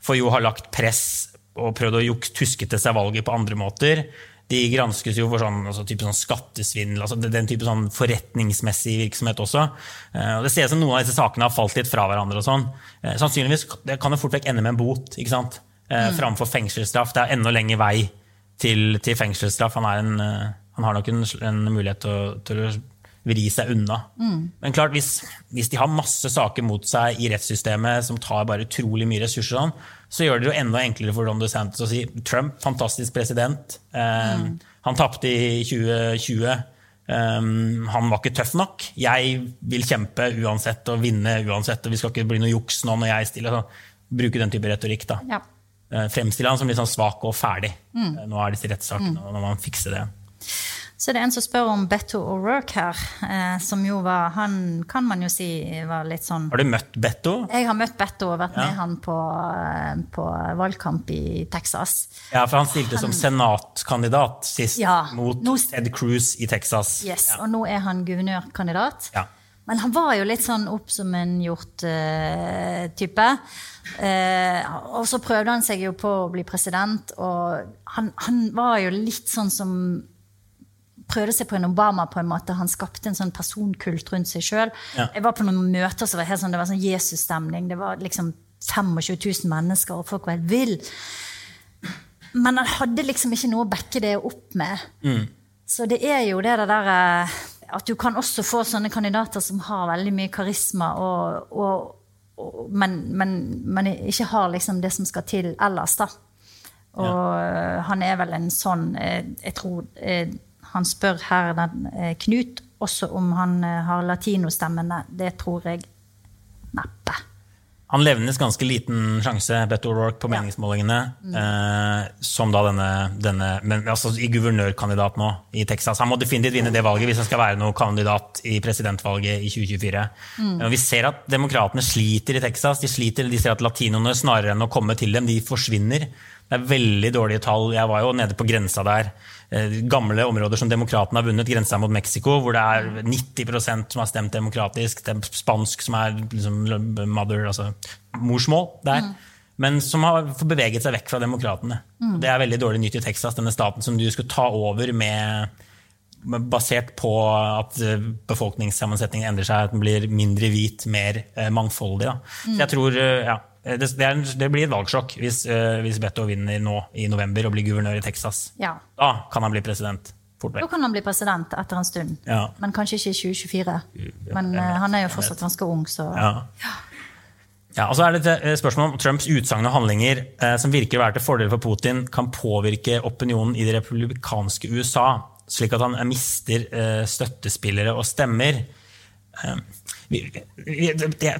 for jo å ha lagt press og prøvd å juk, tuske til seg valget på andre måter. De granskes jo for sånn, altså, sånn skattesvindel, altså den type sånn forretningsmessig virksomhet også. Eh, og det ser ut som noen av disse sakene har falt litt fra hverandre. og sånn. Eh, sannsynligvis det kan det fort vekk ende med en bot ikke sant? Mm. framfor fengselsstraff. Det er enda lengre vei til, til fengselsstraff. Han, er en, han, har nok en, en mulighet til å, til å vri seg unna. Mm. Men klart, hvis, hvis, de har masse saker mot seg i rettssystemet som tar bare utrolig mye ressurser, sånn, så gjør det jo enda enklere for Ron DeSantis å si Trump, fantastisk president. Um, mm. Han tapte i 2020. Um, han var ikke tøff nok. Jeg vil kjempe uansett og vinne uansett. og Vi skal ikke bli noe juks nå når jeg stiller. Så bruke den type retorikk. da. Ja. Uh, fremstille han som litt sånn svak og ferdig. Mm. Uh, nå er disse rettssakene, mm. når man fikser det. Så det er en som spør om Betto O'Rourke her, eh, som jo var Han kan man jo si var litt sånn Har du møtt Betto? Jeg har møtt Betto og vært Ja. med han på, eh, på valgkamp i Texas. Ja, for han stilte som senatkandidat sist Ja, mot nå- Ted Cruz i Texas. Yes, Ja. Og nå er han guvernørkandidat. Ja. Men han var jo litt sånn opp som en hjort-type. Eh, og så prøvde han seg jo på å bli president, og han, han var jo litt sånn som Prøvde seg på en Obama på en måte. Han skapte en sånn personkult rundt seg sjøl. Ja. Jeg var på noen møter som var helt sånn, det var sånn Jesus-stemning. Det var liksom 25 000 mennesker, og folk var helt ville. Men han hadde liksom ikke noe å backe det opp med. Så det er jo det der eh, at du kan også få sånne kandidater som har veldig mye karisma, og, og, og, men, men, men ikke har liksom det som skal til ellers, da. Og ja. han er vel en sånn Jeg, Jeg tror eh, Han spør her, den, eh, Knut, også om han eh, har latinostemmene. Det tror jeg neppe. Han levnes ganske liten sjanse, Beto O'Rourke, på Ja. meningsmålingene. Eh, som da denne, denne men altså i guvernørkandidat nå i Texas. Han må definitivt vinne det valget hvis han skal være noen kandidat i presidentvalget i 2024. Og vi ser at demokratene sliter i Texas. De sliter, de ser at latinoene snarere enn å komme til dem, de forsvinner. Det er veldig dårlige tall. Jeg var jo nede på grensa der. Eh, Gamle områder som demokratene har vunnet, grensa mot Mexico, hvor det er 90% som har stemt demokratisk. Det spansk som er liksom mother, altså morsmål der. Men som har beveget seg vekk fra demokratene. Det er veldig dårlig nytt i Texas, denne staten som du skulle ta over med basert på at eh, befolkningssammensetningen endrer seg, at den blir mindre hvit, mer eh, mangfoldig. Så jeg tror, eh, ja, det, det, er, en- det blir et valgsjokk hvis, uh, hvis Beto vinner nå i november og blir guvernør i Texas. Ja. Da kan han bli president. Fort Da kan han bli president etter en stund. Ja. Men kanskje ikke i 2024. Men uh, han er jo fortsatt ganske ung, så Ja. Ja, og så er det et eh, spørsmål om Trumps utsagn og handlinger eh, som virker å være til fordel for Putin, kan påvirke opinionen i det republikanske USA, slik at han eh, mister eh, støttespillere og stemmer. Eh, det,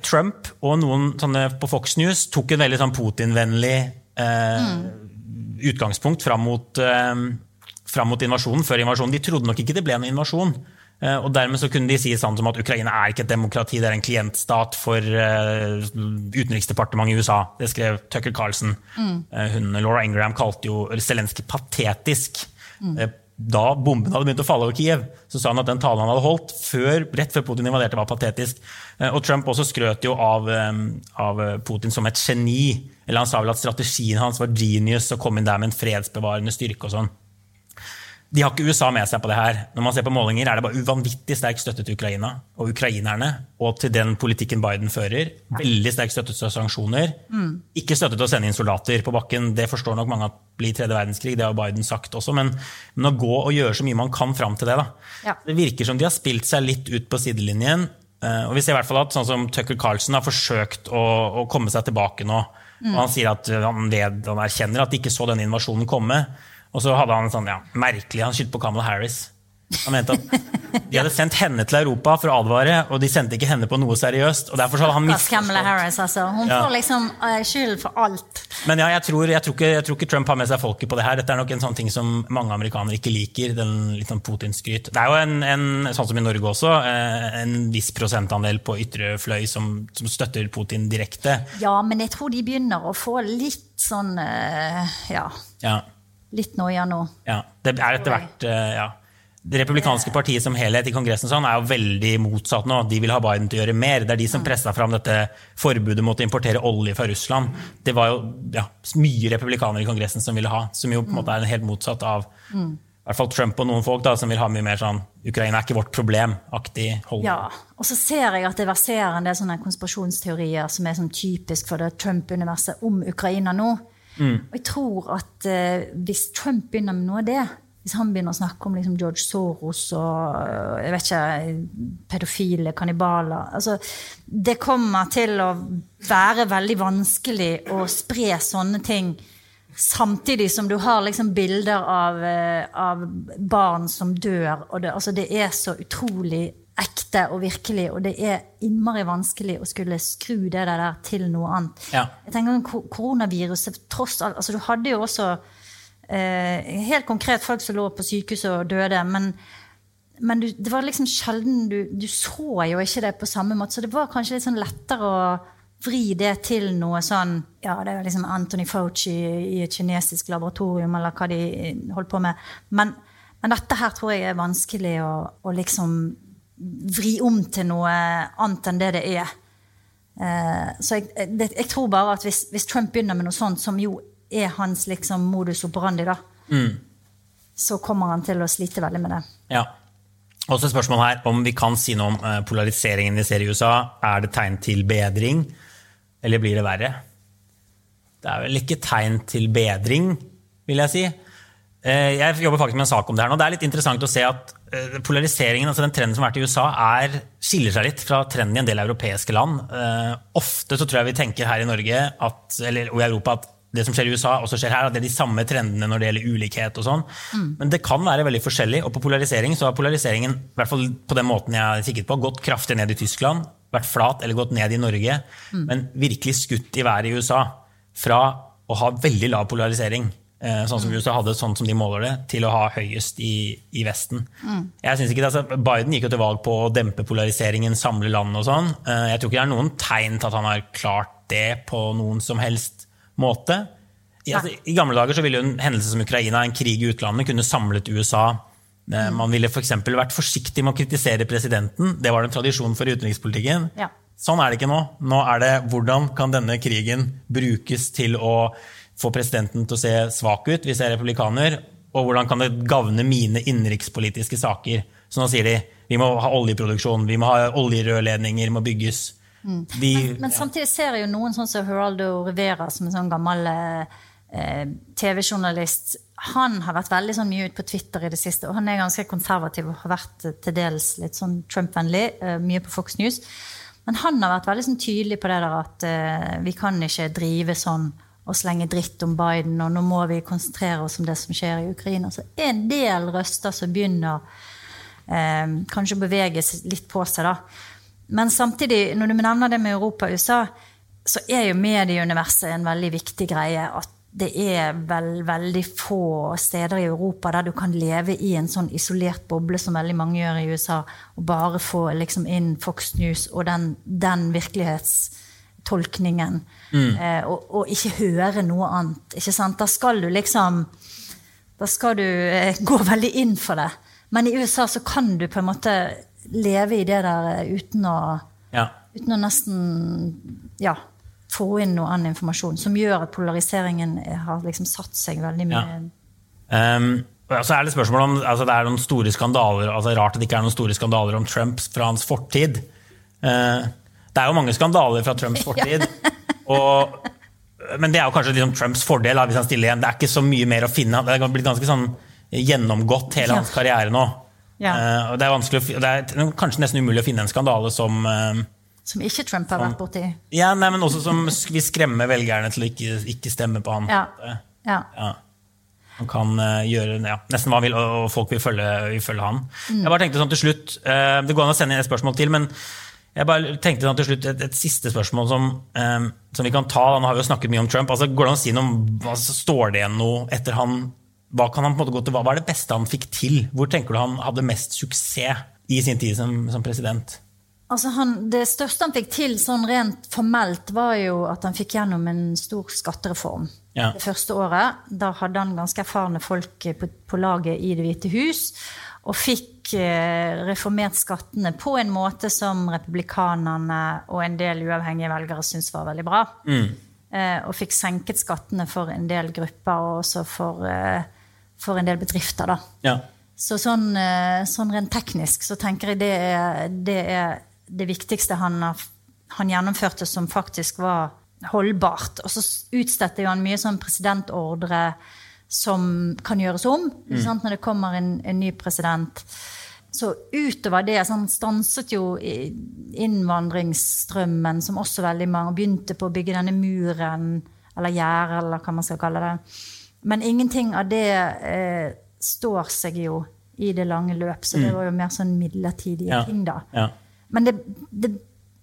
Trump og noen sånne på Fox News tok en veldig sånn Putin-vennlig eh, utgangspunkt fram mot, eh, fram mot invasjonen, før invasjonen. De trodde nok ikke det ble en invasjon. Eh, Og dermed så kunne de si sånn som at Ukraina er ikke et demokrati, det er en klientstat for eh, utenriksdepartementet i USA. Det skrev Tucker Carlson. Eh, Hun, Laura Ingram kalte jo Zelenskyj patetisk. Eh, Da bomben hadde begynt å falle over Kiev, så sa han at den talen han hadde holdt før, rett før Putin invaderte, var patetisk. Eh, Og Trump også skrøt jo av, eh, av Putin som et geni. Eller han sa vel at strategien hans var genius og kom inn der med en fredsbevarende styrke og sånn. De har ikke USA med seg på det her. Når man ser på målinger, er det bare uvanvittig sterk støtte til Ukraina og ukrainerne, og til den politikken Biden fører. Veldig sterk støtte til sanksjoner. Ikke støtte til å sende inn soldater på bakken. Det forstår nok mange at blir tredje verdenskrig, det har Biden sagt også, men, men å gå og gjøre så mye man kan fram til det, da. Ja. Det virker som de har spilt seg litt ut på sidelinjen. eh, Og vi ser i hvert fall at sånn som Tucker Carlson har forsøkt å, å komme seg tilbake nå. Og han sier at han, ved, han erkjenner at de ikke så denne invasjonen komme. Og så hadde han en sånn, ja, merkelig, han skyldte på Kamala Harris. Han mente at de hadde sendt henne til Europa for å advare, og de sendte ikke henne på noe seriøst. og derfor så hadde han Kamala misforstått. Harris, altså. Hun får liksom uh, skyld for alt. Men ja, jeg tror, jeg, tror ikke, jeg tror ikke Trump har med seg folket på det her. Dette er nok en sånn ting som mange amerikanere ikke liker. den sånn Putin-skryt. Det er jo en, en, sånn som i Norge også, eh, en viss prosentandel på ytre fløy som, som støtter Putin direkte. Ja, men jeg tror de begynner å få litt sånn uh, Ja, Ja, litt nå. ja. Det er etter hvert eh, ja. Det republikanske partiet som helhet i Kongressen sånn, er jo veldig motsatt nå. De vil ha Biden til å gjøre mer. Det er de som pressa fram dette forbudet mot å importere olje fra Russland. Det var jo ja, mye republikanere i Kongressen som ville ha, som jo på en måte er helt motsatt av i hvert fall Trump og noen folk da, som vil ha mye mer sånn Ukraina er ikke vårt problem-aktig hold. Ja, Og så ser jeg at det verserer en del sånne konspirasjonsteorier som er sånn typisk for det Trump-universet om Ukraina nå. Og jeg tror at eh, hvis Trump begynner med noe av det, hvis han begynner å snakke om liksom George Soros og øh, jeg vet ikke, pedofile, kannibaler altså, Det kommer til å være veldig vanskelig å spre sånne ting Samtidig som du har liksom bilder av, eh, av barn som dør. Og det, altså det er så utrolig ekte og virkelig, og det er innmari vanskelig å skulle skru det der til noe annet. Ja. Jeg tenker om Koronaviruset tross alt altså Du hadde jo også Eh, helt konkret folk som lå på sykehuset og døde. Men, men du, det var liksom sjelden du, du så jo ikke det på samme måte. Så det var kanskje litt sånn lettere å vri det til noe sånn Ja, det er liksom Anthony Fauci i et kinesisk laboratorium, eller hva de holdt på med. Men, men dette her tror jeg er vanskelig å, å, liksom vri om til noe annet enn det det er. Eh, så jeg, det, jeg, tror bare at hvis, hvis, Trump begynner med noe sånt, som jo er hans liksom, modus operandi, da, mm. så kommer han til å slite veldig med det. Ja. Også et spørsmål her om vi kan si noe om eh, polariseringen vi ser i USA. Er det tegn til bedring? Eller blir det verre? Det er vel ikke tegn til bedring, vil jeg si. Eh, jeg jobber faktisk med en sak om det her nå. Det er litt interessant å se at eh, polariseringen, altså den trenden som har vært i USA, er, skiller seg litt fra trenden i en del europeiske land. Eh, ofte så tror jeg vi tenker her i Norge at, eller, og i Europa at det som skjer i USA, også skjer her. At det er de samme trendene når det gjelder ulikhet og sånn. Mm. Men det kan være veldig forskjellig. Og på polarisering så har polariseringen i hvert fall på den måten jeg har kikket på, gått kraftig ned i Tyskland vært flat eller gått ned i Norge, mm. men virkelig skutt i været i USA. Fra å ha veldig lav polarisering, sånn som mm. USA hadde, sånn som de måler det, til å ha høyest i, i Vesten. Mm. Jeg synes ikke det, altså, Biden gikk jo til valg på å dempe polariseringen, samle land og sånn. Eh, jeg tror ikke det er noen tegn til at han har klart det på noen som helst måte. I, altså, I gamle dager så ville jo en hendelse som Ukraina, en krig i utlandet, kunne samlet USA Eh, man ville f.eks. For vært forsiktig med å kritisere presidenten. Det var en tradisjon for utenrikspolitikken. Ja. Sånn er det ikke nå. Nå er det hvordan kan denne krigen brukes til å få presidenten til å se svak ut hvis jeg er republikaner, og hvordan kan det gagne mine innenrikspolitiske saker. Så nå sier de vi må ha oljeproduksjon, vi må ha oljerørledninger, må bygges. Mm. De, men, men, samtidig ser jeg jo noen sånn som Geraldo Rivera, som en sånn gammel eh, TV-journalist, han har vært veldig sånn mye ute på Twitter i det siste. Og han er ganske konservativ og har vært til dels litt sånn Trump-vennlig. Eh, mye på Fox News. Men han har vært veldig sånn tydelig på det der at uh, vi kan ikke drive sånn og slenge dritt om Biden, og nå må vi konsentrere oss om det som skjer i Ukraina. Så en del røster som begynner eh, kanskje å bevege litt på seg, da. Men samtidig, når du nevner det med Europa og USA, så er jo medieuniverset en veldig viktig greie. at det er vel veldig få steder i Europa der du kan leve i en sånn isolert boble som veldig mange gjør i USA, og bare få liksom inn Fox News og den, den virkelighetstolkningen, mm. eh, og, og, ikke høre noe annet. Ikke sant? Da skal du liksom Da skal du eh, gå veldig inn for det. Men i USA så kan du på en måte leve i det der eh, uten å, ja. uten å nesten Ja få inn noe annen informasjon som gjør at polariseringen har liksom satt seg veldig mye. Ja. Um, så er Det spørsmål om altså det er noen store skandaler, altså Rart at det ikke er noen store skandaler om Trump fra hans fortid. Uh, det er jo mange skandaler fra Trumps fortid. og, men det er jo kanskje liksom Trumps fordel. hvis han stiller igjen. Det er ikke så mye mer å finne. Det er blitt ganske sånn gjennomgått hele hans karriere nå. Ja. Uh, og det er, det er kanskje nesten umulig å finne en skandale som uh, som ikke Trump har vært borti? Ja, nei, men også som vil skremme velgerne til å ikke, ikke stemme på han. Ja. Ja. ja. Han kan uh, gjøre ja, nesten hva han vil, og folk vil følge, vil følge han. Mm. Jeg bare tenkte sånn til slutt, Det går an å sende inn et spørsmål til, men jeg bare tenkte sånn til slutt et, et siste spørsmål som, um, som, vi kan ta. Nå har vi jo snakket mye om Trump. Altså, går det an å si noe om, altså, Står det igjen noe etter han hva, kan han på en måte gå til, hva var det beste han fikk til? Hvor tenker du han hadde mest suksess i sin tid som, som president? Altså han, det største han fikk til sånn rent formelt, var jo at han fikk gjennom en stor skattereform. Ja. Det første året. Da hadde han ganske erfarne folk på, på laget i Det hvite hus. Og fikk eh, reformert skattene på en måte som republikanerne og en del uavhengige velgere syntes var veldig bra. Mm. Eh, og fikk senket skattene for en del grupper, og også for, eh, for en del bedrifter. da. Ja. Så sånn, sånn, rent teknisk så tenker jeg det er, det er det viktigste han, han, gjennomførte som faktisk var holdbart. Og så utstedte han mye sånn presidentordre som kan gjøres om mm. når det kommer en, en, ny president. Så utover det så han stanset jo innvandringsstrømmen, som også veldig mange begynte på å bygge denne muren, eller gjerdet, eller hva man skal kalle det. Men ingenting av det eh, står seg jo i det lange løp, så det mm. var jo mer sånn midlertidige ja. ting, da. Ja. Men det, det,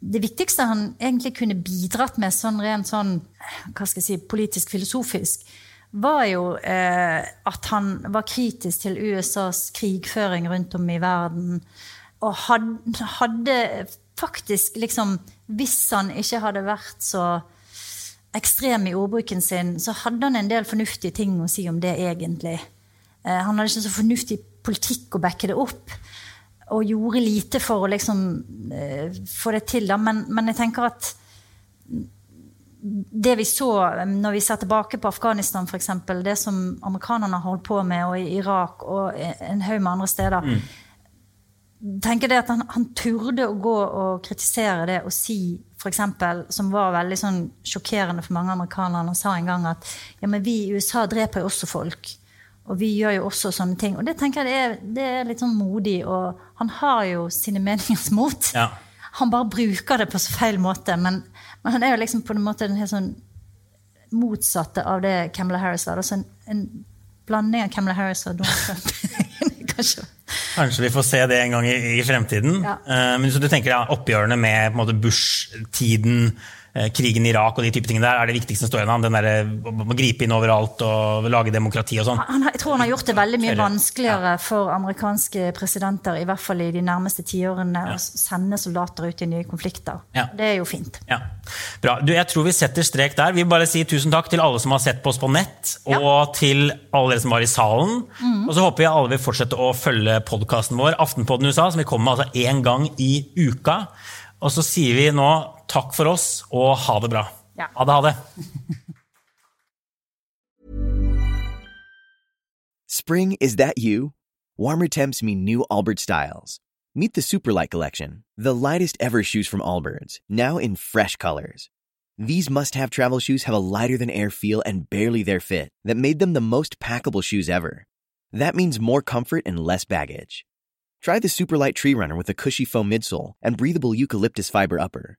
det, viktigste han egentlig kunne bidratt med sånn rent sånn, hva skal jeg si, politisk-filosofisk, var jo eh, at han var kritisk til USAs krigføring rundt om i verden. Og hadde, hadde faktisk liksom Hvis han ikke hadde vært så ekstrem i ordbruken sin, så hadde han en del fornuftige ting å si om det egentlig. Eh, han hadde ikke så fornuftig politikk å backe det opp. Og gjorde lite for å liksom eh, få det til. Da. Men, men jeg tenker at det vi så når vi ser tilbake på Afghanistan, f.eks., det som amerikanerne har holdt på med, og i Irak og en haug med andre steder mm. tenker det at han, han, turde å gå og kritisere det og si f.eks., som var veldig sånn sjokkerende for mange amerikanere, han sa en gang at ja, men vi i USA dreper jo også folk. Og vi gjør jo også sånne ting. Og det tenker jeg det er, det er litt sånn modig. Og han har jo sine meningers mot. Ja. Han bare bruker det på så feil måte. Men, men, han er jo liksom på en måte den helt sånn motsatte av det Camilla Harris var. Altså en, en blanding av Camilla Harris og Donald Trump. Kanskje. Kanskje vi får se det en gang i, i fremtiden. Ja. Uh, men så du tenker ja, oppgjørene med Bush-tiden Eh, krigen i Irak og de type tingene der er det viktigste som står igjen. Den der, å gripe inn overalt og lage demokrati og sånn. Jeg tror han har gjort det veldig mye vanskeligere for amerikanske presidenter, i hvert fall i de nærmeste tiårene, ja. å sende soldater ut i nye konflikter. Ja. Det er jo fint. Ja. Bra. Du, jeg tror vi setter strek der. Vi vil bare si tusen takk til alle som har sett på oss på nett, og til alle dere som var i salen. Mm. Og så håper vi alle vil fortsette å følge podkasten vår, Aftenpodden USA, som vi kommer med altså én gang i uka. Og så sier vi nå takk for oss og ha det bra. Ja. Ha det, ha det. Spring, is that you? Warmer temps mean new Allbirds styles. Meet the Superlight Collection, the lightest ever shoes from Allbirds, now in fresh colors. These must have travel shoes have a lighter than air feel and barely their fit that made them the most packable shoes ever. That means more comfort and less baggage. Try the Superlight Tree Runner with a cushy foam midsole and breathable eucalyptus fiber upper.